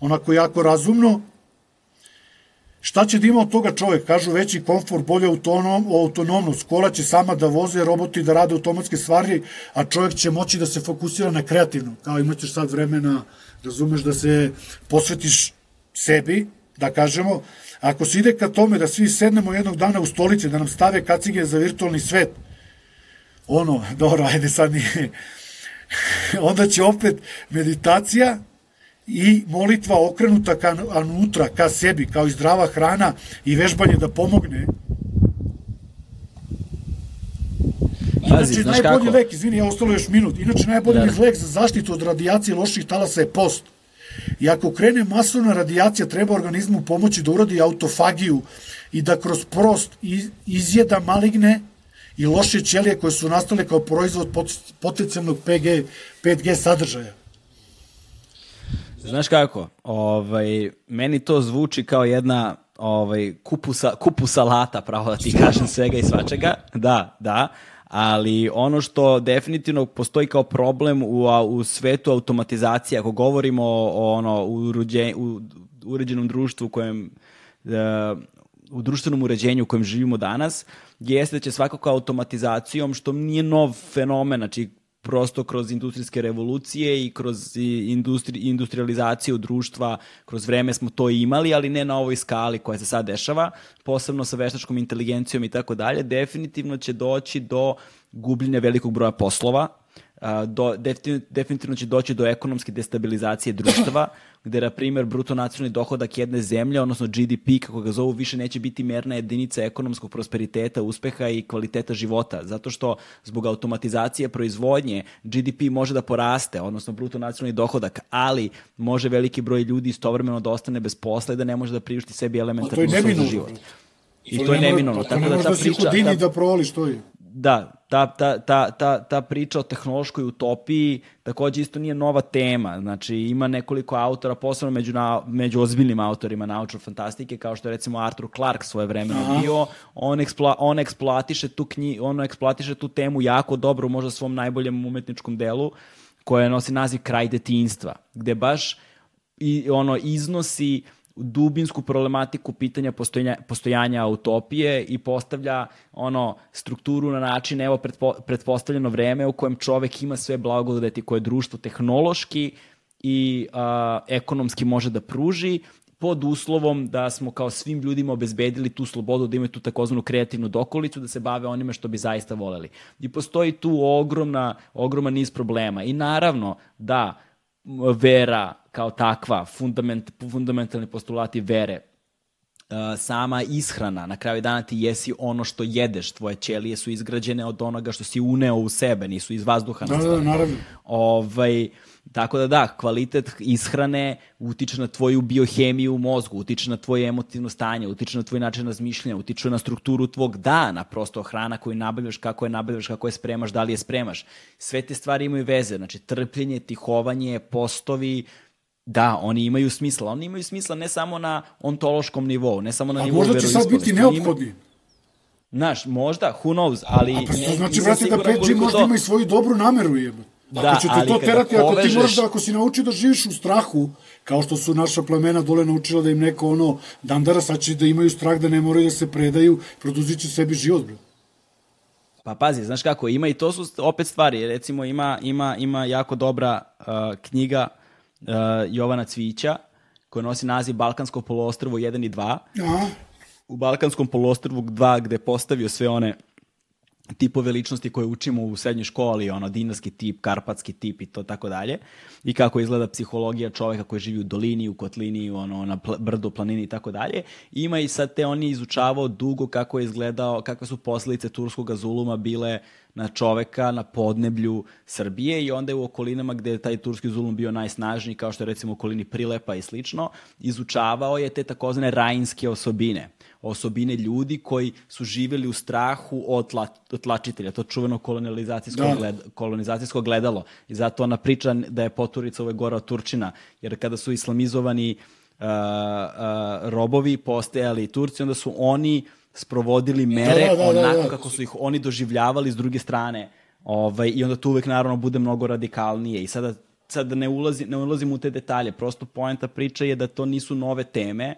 B: onako jako razumno, Šta će da ima od toga čovek? Kažu veći komfor, bolja autonom, autonomnost. Kola će sama da voze, roboti da rade automatske stvari, a čovek će moći da se fokusira na kreativno. Kao imaćeš sad vremena, razumeš, da se posvetiš sebi, da kažemo. Ako se ide ka tome da svi sednemo jednog dana u stolice, da nam stave kacige za virtualni svet, ono, dobro, ajde sad nije, onda će opet meditacija, i molitva okrenuta ka unutra, ka sebi, kao i zdrava hrana i vežbanje da pomogne. Pazi, Inače, najbolji kako? lek, izvini, ja ostalo još minut, inače najbolji da. lek za zaštitu od radijacije loših talasa je post. I ako krene masovna radijacija, treba organizmu pomoći da uradi autofagiju i da kroz prost izjeda maligne i loše ćelije koje su nastale kao proizvod potencijalnog 5G, 5G sadržaja.
A: Znaš kako, ovaj, meni to zvuči kao jedna ovaj, kupu, sa, kupu salata, pravo da ti kažem svega i svačega. Da, da. Ali ono što definitivno postoji kao problem u, u svetu automatizacije, ako govorimo o, o ono, uređen, u uređenom društvu u kojem uh, u društvenom uređenju u kojem živimo danas, jeste da će svakako automatizacijom, što nije nov fenomen, znači prosto kroz industrijske revolucije i kroz industri, industrializaciju društva, kroz vreme smo to imali, ali ne na ovoj skali koja se sad dešava, posebno sa veštačkom inteligencijom i tako dalje, definitivno će doći do gubljenja velikog broja poslova, do, definitivno će doći do ekonomske destabilizacije društva, gde, na primjer, bruto nacionalni dohodak jedne zemlje, odnosno GDP, kako ga zovu, više neće biti merna jedinica ekonomskog prosperiteta, uspeha i kvaliteta života, zato što zbog automatizacije proizvodnje GDP može da poraste, odnosno bruto nacionalni dohodak, ali može veliki broj ljudi istovremeno da ostane bez posla i da ne može da priušti sebi elementarnu uslov za život. I to, je neminovno.
B: Tako da ta da priča... Da da provališ, to je.
A: Da, ta, ta, ta, ta, ta priča o tehnološkoj utopiji takođe isto nije nova tema. Znači, ima nekoliko autora, posebno među, na, među ozbiljnim autorima naučne fantastike, kao što je recimo Arthur Clarke svoje vremeno Aha. bio. On, ekspla, on, eksploatiše tu knji, on eksploatiše tu temu jako dobro, možda svom najboljem umetničkom delu, koja nosi naziv Kraj detinstva, gde baš i ono iznosi uh, dubinsku problematiku pitanja postojanja, postojanja utopije i postavlja ono strukturu na način evo pretpo, pretpostavljeno vreme u kojem čovek ima sve blagodeti koje društvo tehnološki i a, ekonomski može da pruži pod uslovom da smo kao svim ljudima obezbedili tu slobodu, da imaju tu takozvanu kreativnu dokolicu, da se bave onime što bi zaista voleli. I postoji tu ogromna, ogroman niz problema. I naravno da vera kao takva, fundament, fundamentalni postulati vere, uh, sama ishrana, na kraju dana ti jesi ono što jedeš, tvoje ćelije su izgrađene od onoga što si uneo u sebe, nisu iz vazduha.
B: Da, da, da, naravno.
A: Ovaj, Tako da da, kvalitet ishrane utiče na tvoju biohemiju u mozgu, utiče na tvoje emotivno stanje, utiče na tvoj način razmišljanja, utiče na strukturu tvog dana, prosto hrana koju nabavljaš, kako je nabavljaš, kako je spremaš, da li je spremaš. Sve te stvari imaju veze, znači trpljenje, tihovanje, postovi, Da, oni imaju smisla. Oni imaju smisla ne samo na ontološkom nivou, ne samo na nivou.
B: A možda će sad biti neophodni.
A: Znaš, možda, who knows, ali... A
B: pa što znači, vrati, da 5G možda to... ima i svoju dobru nameru, jebati. Da, ako će te to terati, ako povežeš... ti moraš da, ako si naučio da živiš u strahu, kao što su naša plemena dole naučila da im neko ono dandara, sad će da imaju strah da ne moraju da se predaju, produzit će sebi život, bro.
A: Pa pazi, znaš kako, ima i to su opet stvari, recimo ima, ima, ima jako dobra uh, knjiga uh, Jovana Cvića, koja nosi naziv Balkansko poluostrvo 1 i 2. Aha. U Balkanskom poluostrvu 2 gde postavio sve one tipove ličnosti koje učimo u srednjoj školi, ono dinarski tip, karpatski tip i to tako dalje. I kako izgleda psihologija čoveka koji živi u dolini, u kotlini, ono na pl brdu, planini i tako dalje. Ima i sad te on je izučavao dugo kako je izgledao, kakve su posledice turskog zuluma bile na čoveka na podneblju Srbije i onda je u okolinama gde je taj turski zulum bio najsnažniji, kao što je recimo u okolini Prilepa i slično, izučavao je te takozvane rajinske osobine osobine ljudi koji su živeli u strahu od, tla, tlačitelja, to čuveno kolonizacijsko, da. gled, kolonizacijsko gledalo. I zato ona priča da je poturica ove gora Turčina, jer kada su islamizovani uh, uh, robovi postajali Turci, onda su oni sprovodili mere da, da, da, da, onako da, da. kako su ih oni doživljavali s druge strane. Ovaj, I onda to uvek naravno bude mnogo radikalnije. I sada sad da ne, ulazi, ne ulazim u te detalje, prosto poenta priče je da to nisu nove teme,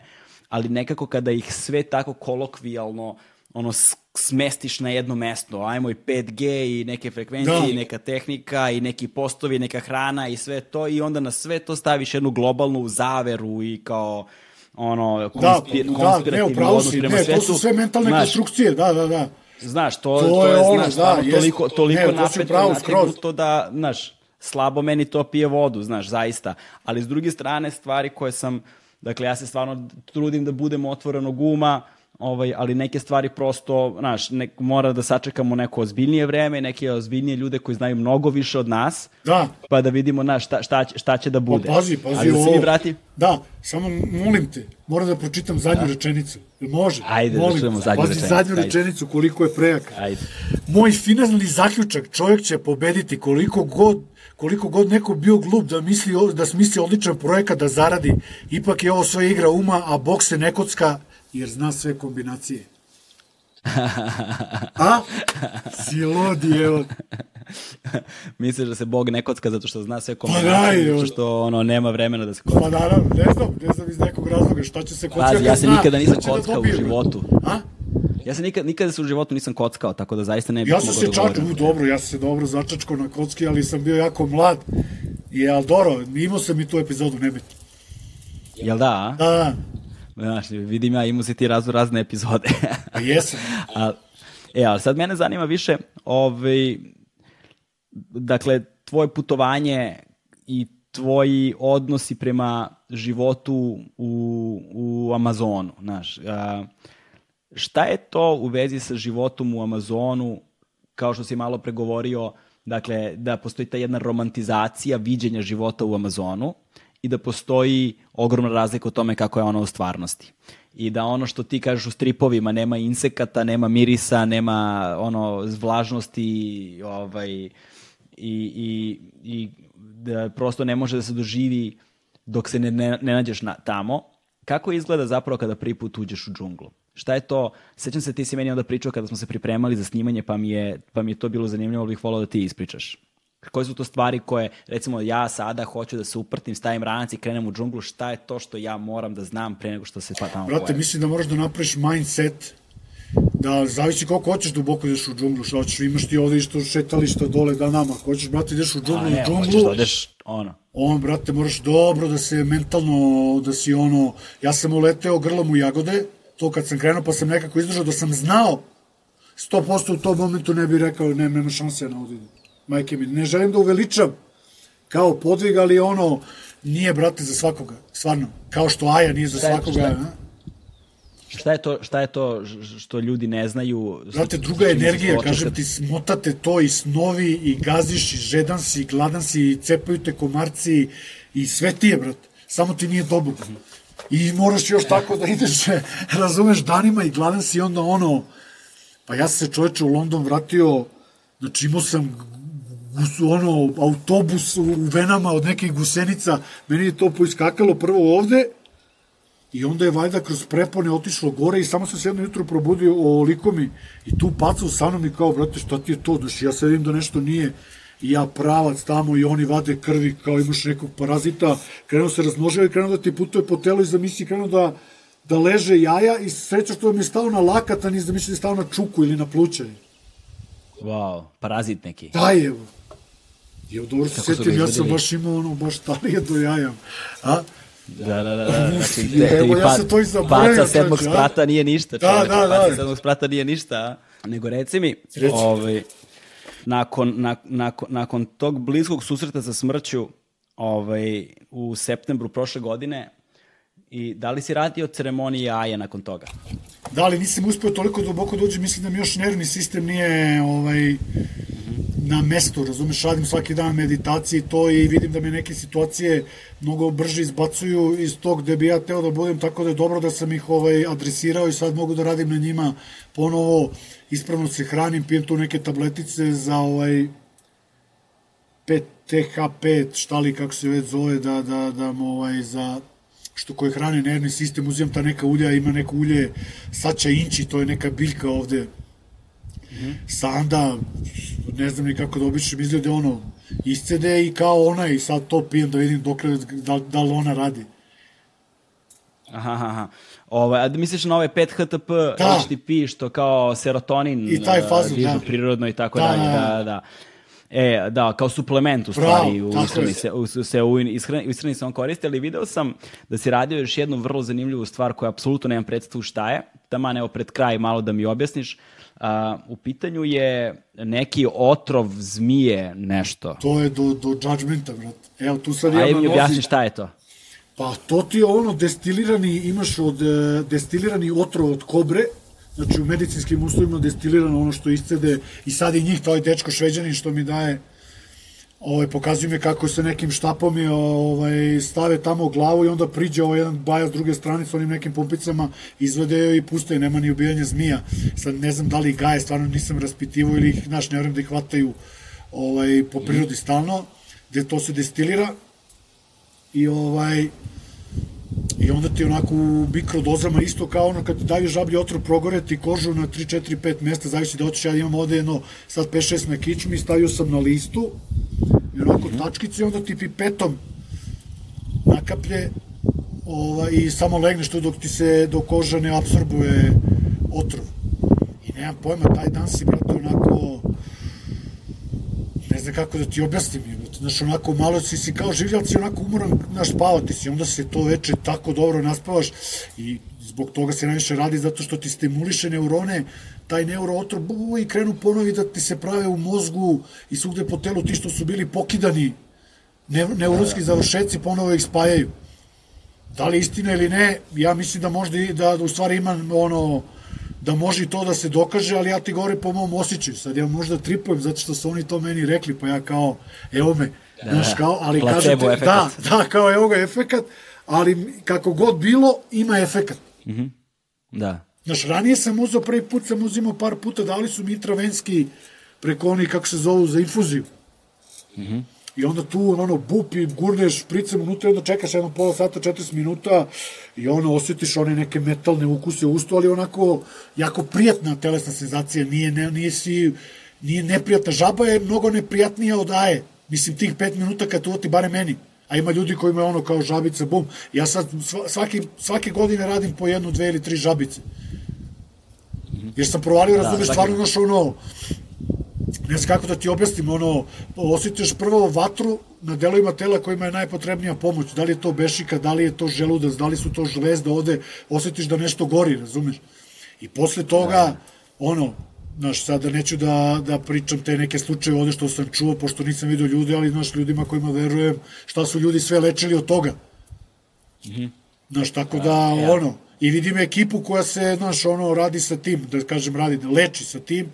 A: ali nekako kada ih sve tako kolokvijalno ono smestiš na jedno mesto, ajmo i 5G i neke frekvencije da. i neka tehnika i neki postovi, neka hrana i sve to i onda na sve to staviš jednu globalnu zaveru i kao ono konspir, da, konspirativni da, ne, odnos prema
B: ne, svetu. To su sve mentalne znaš, konstrukcije, da, da, da.
A: Znaš, to, to, to je, ono, znaš, da, toliko, toliko ne, napetno to da, znaš, slabo meni to pije vodu, znaš, zaista. Ali s druge strane, stvari koje sam Dakle, ja se stvarno trudim da budem otvorenog uma, ovaj, ali neke stvari prosto, znaš, nek, mora da sačekamo neko ozbiljnije vreme, neke ozbiljnije ljude koji znaju mnogo više od nas,
B: da.
A: pa da vidimo na, šta, šta, će, šta će da bude.
B: Pa pazi, pazi ali da ovo. vrati? Da, samo molim te, moram da pročitam zadnju da. rečenicu. Može?
A: Ajde, da molim, da čujemo zadnju pazi, rečenicu.
B: zadnju Ajde. rečenicu koliko je prejaka. Ajde. Moj finalni zaključak, čovjek će pobediti koliko god koliko god neko bio glup da misli da smisli odličan projekat da zaradi, ipak je ovo sve igra uma, a bok se ne kocka jer zna sve kombinacije. A? Si lodi, evo.
A: Misliš da se Bog ne kocka zato što zna sve kombinacije, pa zato što ono, nema vremena da se kocka.
B: Pa naravno, ne znam, ne znam iz nekog razloga šta će se kockati.
A: Pazi, ja se nikada nisam da kockao da u životu. A? Ja se nikad, nikada se u životu nisam kockao, tako da zaista ne bih
B: Ja sam se
A: da
B: čačkao, dobro, ja sam se dobro začačkao na kocki, ali sam bio jako mlad. I, ali dobro, imao sam i tu epizodu, nebitno.
A: Jel da, a?
B: Da, da.
A: Znaš, vidim ja, imao si ti razno razne epizode.
B: A jesam.
A: a, e, ali sad mene zanima više, ovaj, dakle, tvoje putovanje i tvoji odnosi prema životu u, u Amazonu, znaš. A, šta je to u vezi sa životom u Amazonu, kao što si malo pregovorio, dakle, da postoji ta jedna romantizacija viđenja života u Amazonu i da postoji ogromna razlika u tome kako je ono u stvarnosti. I da ono što ti kažeš u stripovima, nema insekata, nema mirisa, nema ono vlažnosti ovaj, i, i, i da prosto ne može da se doživi dok se ne, ne, ne nađeš na, tamo. Kako izgleda zapravo kada prvi put uđeš u džunglu? Šta je to? Sećam se ti si meni onda pričao kada smo se pripremali za snimanje, pa mi je, pa mi je to bilo zanimljivo, bih volao da ti ispričaš. Koje su to stvari koje, recimo, ja sada hoću da se uprtim, stavim ranac i krenem u džunglu, šta je to što ja moram da znam pre nego što se pa tamo
B: Brate, mislim da moraš da napraviš mindset da zavisi koliko hoćeš duboko ideš u džunglu, šta hoćeš, imaš ti ovde isto šetališta dole da nama, ako hoćeš, brate, ideš u džunglu, A, ne, u džunglu, hoćeš
A: da odeš, ono.
B: On, brate, moraš dobro da se mentalno, da si ono, ja sam uleteo grlom u jagode, to kad sam krenuo pa sam nekako izdržao da sam znao 100% u tom momentu ne bih rekao ne, nema šanse na ovdje. Majke mi, ne želim da uveličam kao podvig, ali ono nije, brate, za svakoga, stvarno. Kao što Aja nije za šta je, svakoga. Šta je,
A: šta je, to, šta je to što ljudi ne znaju?
B: Brate, druga energija, kažem ti, smotate to i snovi, i gaziš, i žedan si, i gladan si, i cepaju te komarci, i sve ti je, brate. Samo ti nije dobro. I moraš još tako da ideš, razumeš, danima i gladan si onda ono, pa ja sam se čoveče u London vratio, znači imao sam ono, autobus u venama od nekih gusenica, meni je to poiskakalo prvo ovde, I onda je valjda kroz prepone otišlo gore i samo sam se jedno jutro probudio o likomi i tu pacao sa mnom i kao, brate, šta ti je to? Znači, ja se vidim da nešto nije i ja pravac tamo i oni vade krvi kao imaš nekog parazita, krenuo se razmnožava i krenuo da ti putuje po telu i zamisli krenuo da, da leže jaja i sreća što mi je stao na lakat, a nis da misli da je stao na čuku ili na pluće.
A: Wow, parazit neki.
B: Da je, evo, dobro se setim, ja sam baš imao ono, baš talije do jaja. A?
A: Da, da, da. da. Znači,
B: te, Evo, ja se to i zaboravio.
A: Paca sedmog znači, sprata nije ništa.
B: Da, čovjek. Da, da, da.
A: Paca sedmog sprata nije ništa. A? Nego reci mi, reci. ovaj, nakon, na, nakon, nakon tog bliskog susreta sa smrću ovaj, u septembru prošle godine, I da li si radio ceremonije jaja nakon toga?
B: Da, ali nisam uspeo toliko duboko da uđem, mislim da mi još nervni sistem nije ovaj, na mestu, razumeš, radim svaki dan meditacije i to i vidim da me neke situacije mnogo brže izbacuju iz tog gde bi ja teo da budem, tako da je dobro da sam ih ovaj, adresirao i sad mogu da radim na njima ponovo, ispravno se hranim, pijem tu neke tabletice za ovaj 5 TH5, šta li kako se već zove, da, da, da mu ovaj, za što koje hrane nervni sistem, uzimam ta neka ulja, ima neko ulje sača inči, to je neka biljka ovde -hmm. sanda, ne znam ni kako da obično izglede ono, iscede i kao ona i sad to pijem da vidim dok da, da li ona radi.
A: Aha, aha. Ovaj, a da misliš na ove 5 HTP da. HTP, što kao serotonin
B: I taj fazon,
A: dižu
B: da.
A: prirodno i tako da, dalje. Da, da, da. E, da, kao suplement u stvari Bravo, u ishrani se, u, se u ishrani, u ishrani se on koristi, ali video sam da si radio još jednu vrlo zanimljivu stvar koja apsolutno nemam predstavu šta je. Taman evo pred kraj malo da mi objasniš. A, u pitanju je neki otrov zmije nešto.
B: To je do, do judgmenta, brat. Evo, tu sad
A: Ajde mi objasni šta je to.
B: Pa to ti je ono destilirani, imaš od, e, destilirani otrov od kobre, znači u medicinskim uslovima destilirano ono što iscede i sad i njih, to je dečko šveđanin što mi daje ovaj, pokazuju mi kako se nekim štapom je, ovaj, stave tamo glavu i onda priđe ovaj jedan baja s druge strane sa onim nekim pumpicama, izvede i puste, nema ni ubijanja zmija. Sad ne znam da li gaje, stvarno nisam raspitivo ili ih, znaš, ne vrem da ih hvataju ovaj, po prirodi stalno, gde to se destilira i ovaj I onda ti onako u mikrodozama isto kao ono kad daju žablji otrov progore ti kožu na 3, 4, 5 mesta, zavisi da hoćeš, ja imam ovde jedno sad 5, 6 na kičmi, stavio sam na listu i onako mm -hmm. tačkice i onda ti pipetom nakaplje ova, i samo legneš tu dok ti se, do koža ne absorbuje otrov. nemam pojma, taj dan si, brate, onako, ne znam kako da ti objasnim, znaš, onako malo si, si kao življal si onako umoran, znaš, spavati si, onda se to veče tako dobro naspavaš i zbog toga se najviše radi zato što ti stimuliše neurone, taj neurootrov i krenu ponovi da ti se prave u mozgu i svugde po telu ti što su bili pokidani ne, neuronski da, završeci ponovo ih spajaju. Da li istina ili ne, ja mislim da možda i da, da u stvari imam ono da može i to da se dokaže, ali ja ti govorim po mom osjećaju. Sad ja možda tripujem zato što su oni to meni rekli, pa ja kao, evo me, da, znaš, kao, ali kažete, efekat. da, da, kao evo ga efekat, ali kako god bilo, ima efekat.
A: Mm -hmm. Da.
B: Znaš, ranije sam uzao, prvi put sam uzimao par puta, dali su mi travenski preko oni, kako se zovu, za infuziju. Mm -hmm. I onda tu ono bup i gurneš špricem unutra i onda čekaš jedno pola sata, 40 minuta i ono osjetiš one neke metalne ukuse u ustu, ali onako jako prijatna telesna senzacija, nije, ne, nije, si, nije neprijatna. Žaba je mnogo neprijatnija od aje. Mislim, tih 5 minuta kad to ti bare meni. A ima ljudi koji imaju ono kao žabice, bum. Ja sad svaki, svake godine radim po jednu, dve ili tri žabice. Jer sam provalio, da, razumeš, stvarno naš ono, ne znam kako da ti objasnim, ono, osjetiš prvo vatru na delovima tela kojima je najpotrebnija pomoć, da li je to bešika, da li je to želudac, da li su to žlezde ovde, osjetiš da nešto gori, razumeš? I posle toga, da. ono, znaš, sada neću da, da pričam te neke slučaje ovde što sam čuo, pošto nisam vidio ljude, ali, znaš, ljudima kojima verujem, šta su ljudi sve lečili od toga. Mm -hmm. Znaš, tako da, da ja. ono, i vidim ekipu koja se, znaš, ono, radi sa tim, da kažem, radi, da leči sa tim,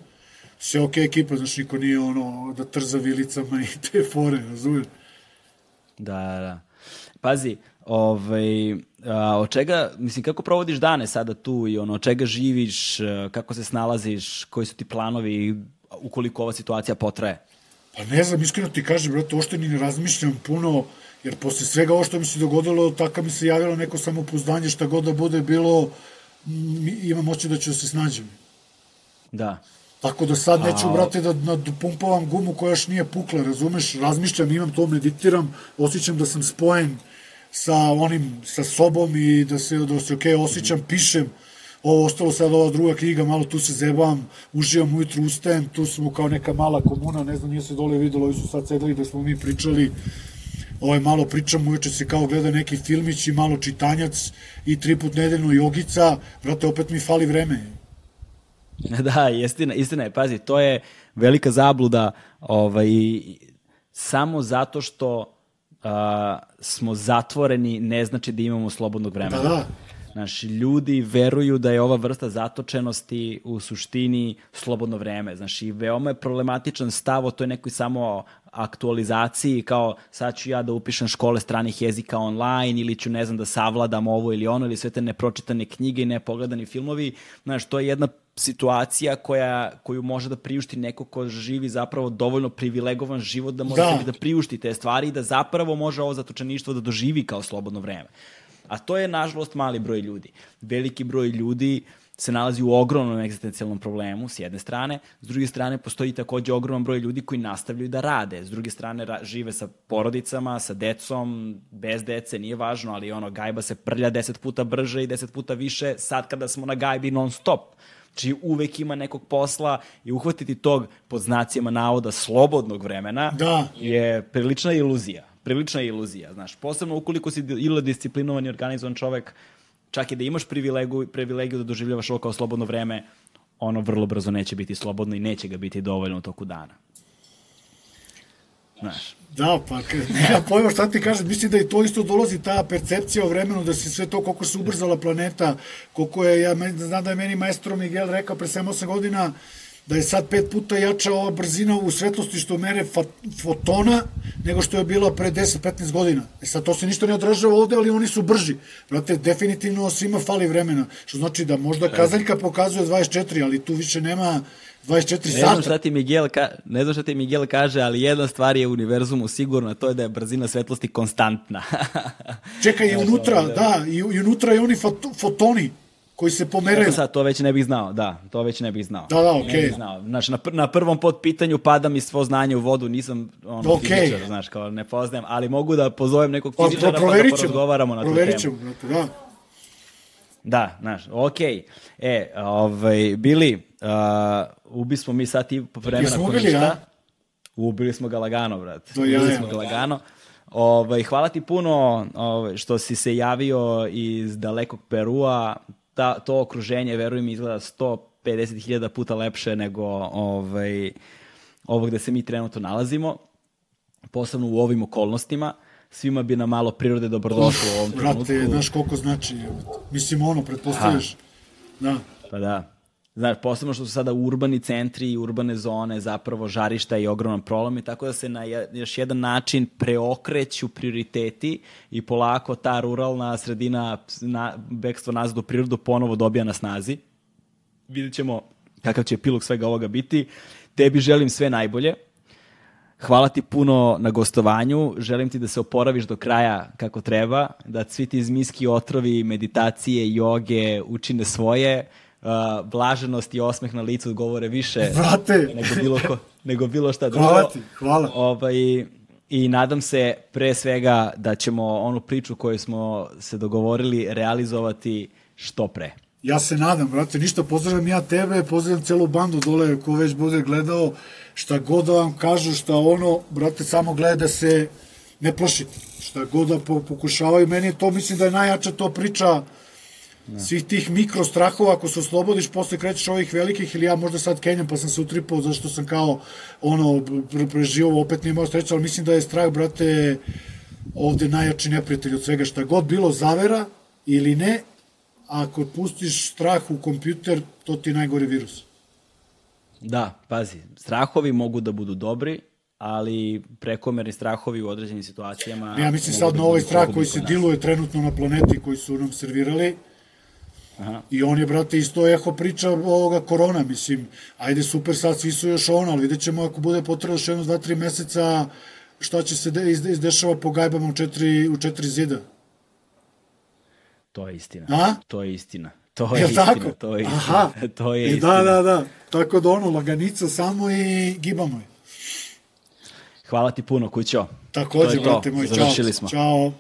B: sve ok ekipa, znaš, niko nije ono da trza vilicama i te fore, razumiješ?
A: Da, da. Pazi, ovaj, a, od čega, mislim, kako provodiš dane sada tu i ono, od čega živiš, kako se snalaziš, koji su ti planovi, ukoliko ova situacija potraje?
B: Pa ne znam, iskreno ti kažem, brate, ošte ni ne razmišljam puno, jer posle svega ovo što mi se dogodilo, tako mi se javilo neko samopouzdanje, šta god da bude bilo, imam moće da ću da se snađem.
A: Da.
B: Tako da sad neću, A... brate, da, da pumpavam gumu koja još nije pukla, razumeš? Razmišljam, imam to, meditiram, osjećam da sam spojen sa onim, sa sobom i da se, da se okay, osjećam, pišem, ovo ostalo sad ova druga knjiga, malo tu se zebavam, uživam ujutru, ustajem, tu smo kao neka mala komuna, ne znam, nije se dole videlo, ovi su sad sedeli da smo mi pričali, ovaj, malo pričam, uveče se kao gleda neki filmić i malo čitanjac i tri put nedeljno jogica, brate, opet mi fali vreme.
A: Da, istina, istina je, pazi, to je velika zabluda ovaj, samo zato što uh, smo zatvoreni ne znači da imamo slobodnog vremena.
B: Da, da.
A: Znaš, ljudi veruju da je ova vrsta zatočenosti u suštini slobodno vreme. Znaš, i veoma je problematičan stav o toj nekoj samo aktualizaciji, kao sad ću ja da upišem škole stranih jezika online ili ću, ne znam, da savladam ovo ili ono, ili sve te nepročitane knjige i nepogledani filmovi. Znaš, to je jedna situacija koja, koju može da priušti neko ko živi zapravo dovoljno privilegovan život da može da. da priušti te stvari i da zapravo može ovo zatočeništvo da doživi kao slobodno vreme. A to je, nažalost, mali broj ljudi. Veliki broj ljudi se nalazi u ogromnom egzistencijalnom problemu, s jedne strane. S druge strane, postoji takođe ogroman broj ljudi koji nastavljaju da rade. S druge strane, žive sa porodicama, sa decom, bez dece, nije važno, ali ono, gajba se prlja deset puta brže i deset puta više sad kada smo na gajbi non stop. Znači uvek ima nekog posla i uhvatiti tog pod znacima navoda slobodnog vremena
B: da.
A: je prilična iluzija prilična iluzija, znaš. Posebno ukoliko si ili disciplinovan i organizovan čovek, čak i da imaš privilegiju, privilegiju da doživljavaš ovo kao slobodno vreme, ono vrlo brzo neće biti slobodno i neće ga biti dovoljno u toku dana. Znaš.
B: Da, pa nema pojma šta ti kažem, mislim da i to isto dolazi ta percepcija o vremenu, da se sve to, koliko se ubrzala planeta, koliko je, ja znam da je meni maestro Miguel rekao pre 7-8 godina, da je sad pet puta jača ova brzina u svetlosti što mere fotona nego što je bila pre 10-15 godina. E sad to se ništa ne odražava ovde, ali oni su brži. Brate, definitivno svima fali vremena. Što znači da možda kazaljka pokazuje 24, ali tu više nema 24 sata. Ne
A: znam šta ti Miguel, ka, ne znam šta ti Miguel kaže, ali jedna stvar je u univerzumu sigurno, to je da je brzina svetlosti konstantna.
B: Čekaj, i unutra, da, i, i unutra i oni fotoni koji se pomeraju.
A: Sad, to već ne bih znao, da, to već ne bih znao.
B: Da, da, okej. Okay.
A: znao. Znači, na, pr na prvom pod pitanju pada mi svo znanje u vodu, nisam ono, okay. fizičar, znaš, kao ne poznajem, ali mogu da pozovem nekog pa, fizičara pa, pa da porazgovaramo na tu temu.
B: Ćemo, da.
A: Da, znaš, okej. Okay. E, ovaj, Bili, uh, ubi smo mi sad i po vremena
B: Jesmo ubili, ja?
A: Ubili smo ga lagano, brate.
B: To
A: ubili smo ga lagano. Ovaj, hvala ti puno ovaj, što si se javio iz dalekog Perua. Ta, to okruženje, veruj mi, izgleda 150.000 puta lepše nego ovaj, ovo gde se mi trenutno nalazimo. Posebno u ovim okolnostima svima bi nam malo prirode dobrodošlo u ovom trenutku.
B: Brate, znaš koliko znači, mislim ono, pretpostavljaš. Da.
A: Pa da. Znaš, posebno što su sada urbani centri i urbane zone zapravo žarišta i ogroman problem i tako da se na još jedan način preokreću prioriteti i polako ta ruralna sredina, na, bekstvo nazad u prirodu ponovo dobija na snazi. Vidjet ćemo kakav će epilog svega ovoga biti. Tebi želim sve najbolje Hvala ti puno na gostovanju. Želim ti da se oporaviš do kraja kako treba, da svi ti zmijski otrovi, meditacije, joge učine svoje. Uh, blaženost i osmeh na licu govore više
B: Vrate.
A: nego bilo, ko, nego bilo šta drugo.
B: Hvala ti, hvala.
A: Ovaj, I nadam se pre svega da ćemo onu priču koju smo se dogovorili realizovati što pre.
B: Ja se nadam, brate, ništa, pozdravljam ja tebe, pozdravljam celu bandu dole ko već bude gledao, šta god da vam kažu, šta ono, brate, samo gleda da se ne plašite. Šta god da pokušavaju, meni to mislim da je najjača to priča ne. svih tih mikro strahova, ako se oslobodiš, posle krećeš ovih velikih, ili ja možda sad kenjam, pa sam se utripao, zašto sam kao, ono, preživo, opet nije imao sreća, ali mislim da je strah, brate, ovde najjači neprijatelj od svega, šta god bilo zavera ili ne, ako pustiš strah u kompjuter, to ti je najgori virus.
A: Da, pazi, strahovi mogu da budu dobri, ali prekomerni strahovi u određenim situacijama...
B: Ja mislim sad da na ovaj strah koji se diluje trenutno na planeti koji su nam servirali, Aha. I on je, brate, isto eho priča ovoga korona, mislim, ajde super, sad svi su još ono, ali vidjet ćemo ako bude potrebno još jedno, dva, tri meseca, šta će se de, izdešava po gajbama u četiri, u četiri zida.
A: To je istina.
B: A?
A: To je istina. To je, je istina, tako? to je istina. Aha. to je I
B: da, istina. Da, da, da. Tako da ono, laganica samo i gibamo je.
A: Hvala ti puno, kućo.
B: Takođe, brate moj, čao.
A: Završili smo.
B: Ćao.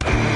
B: Bye.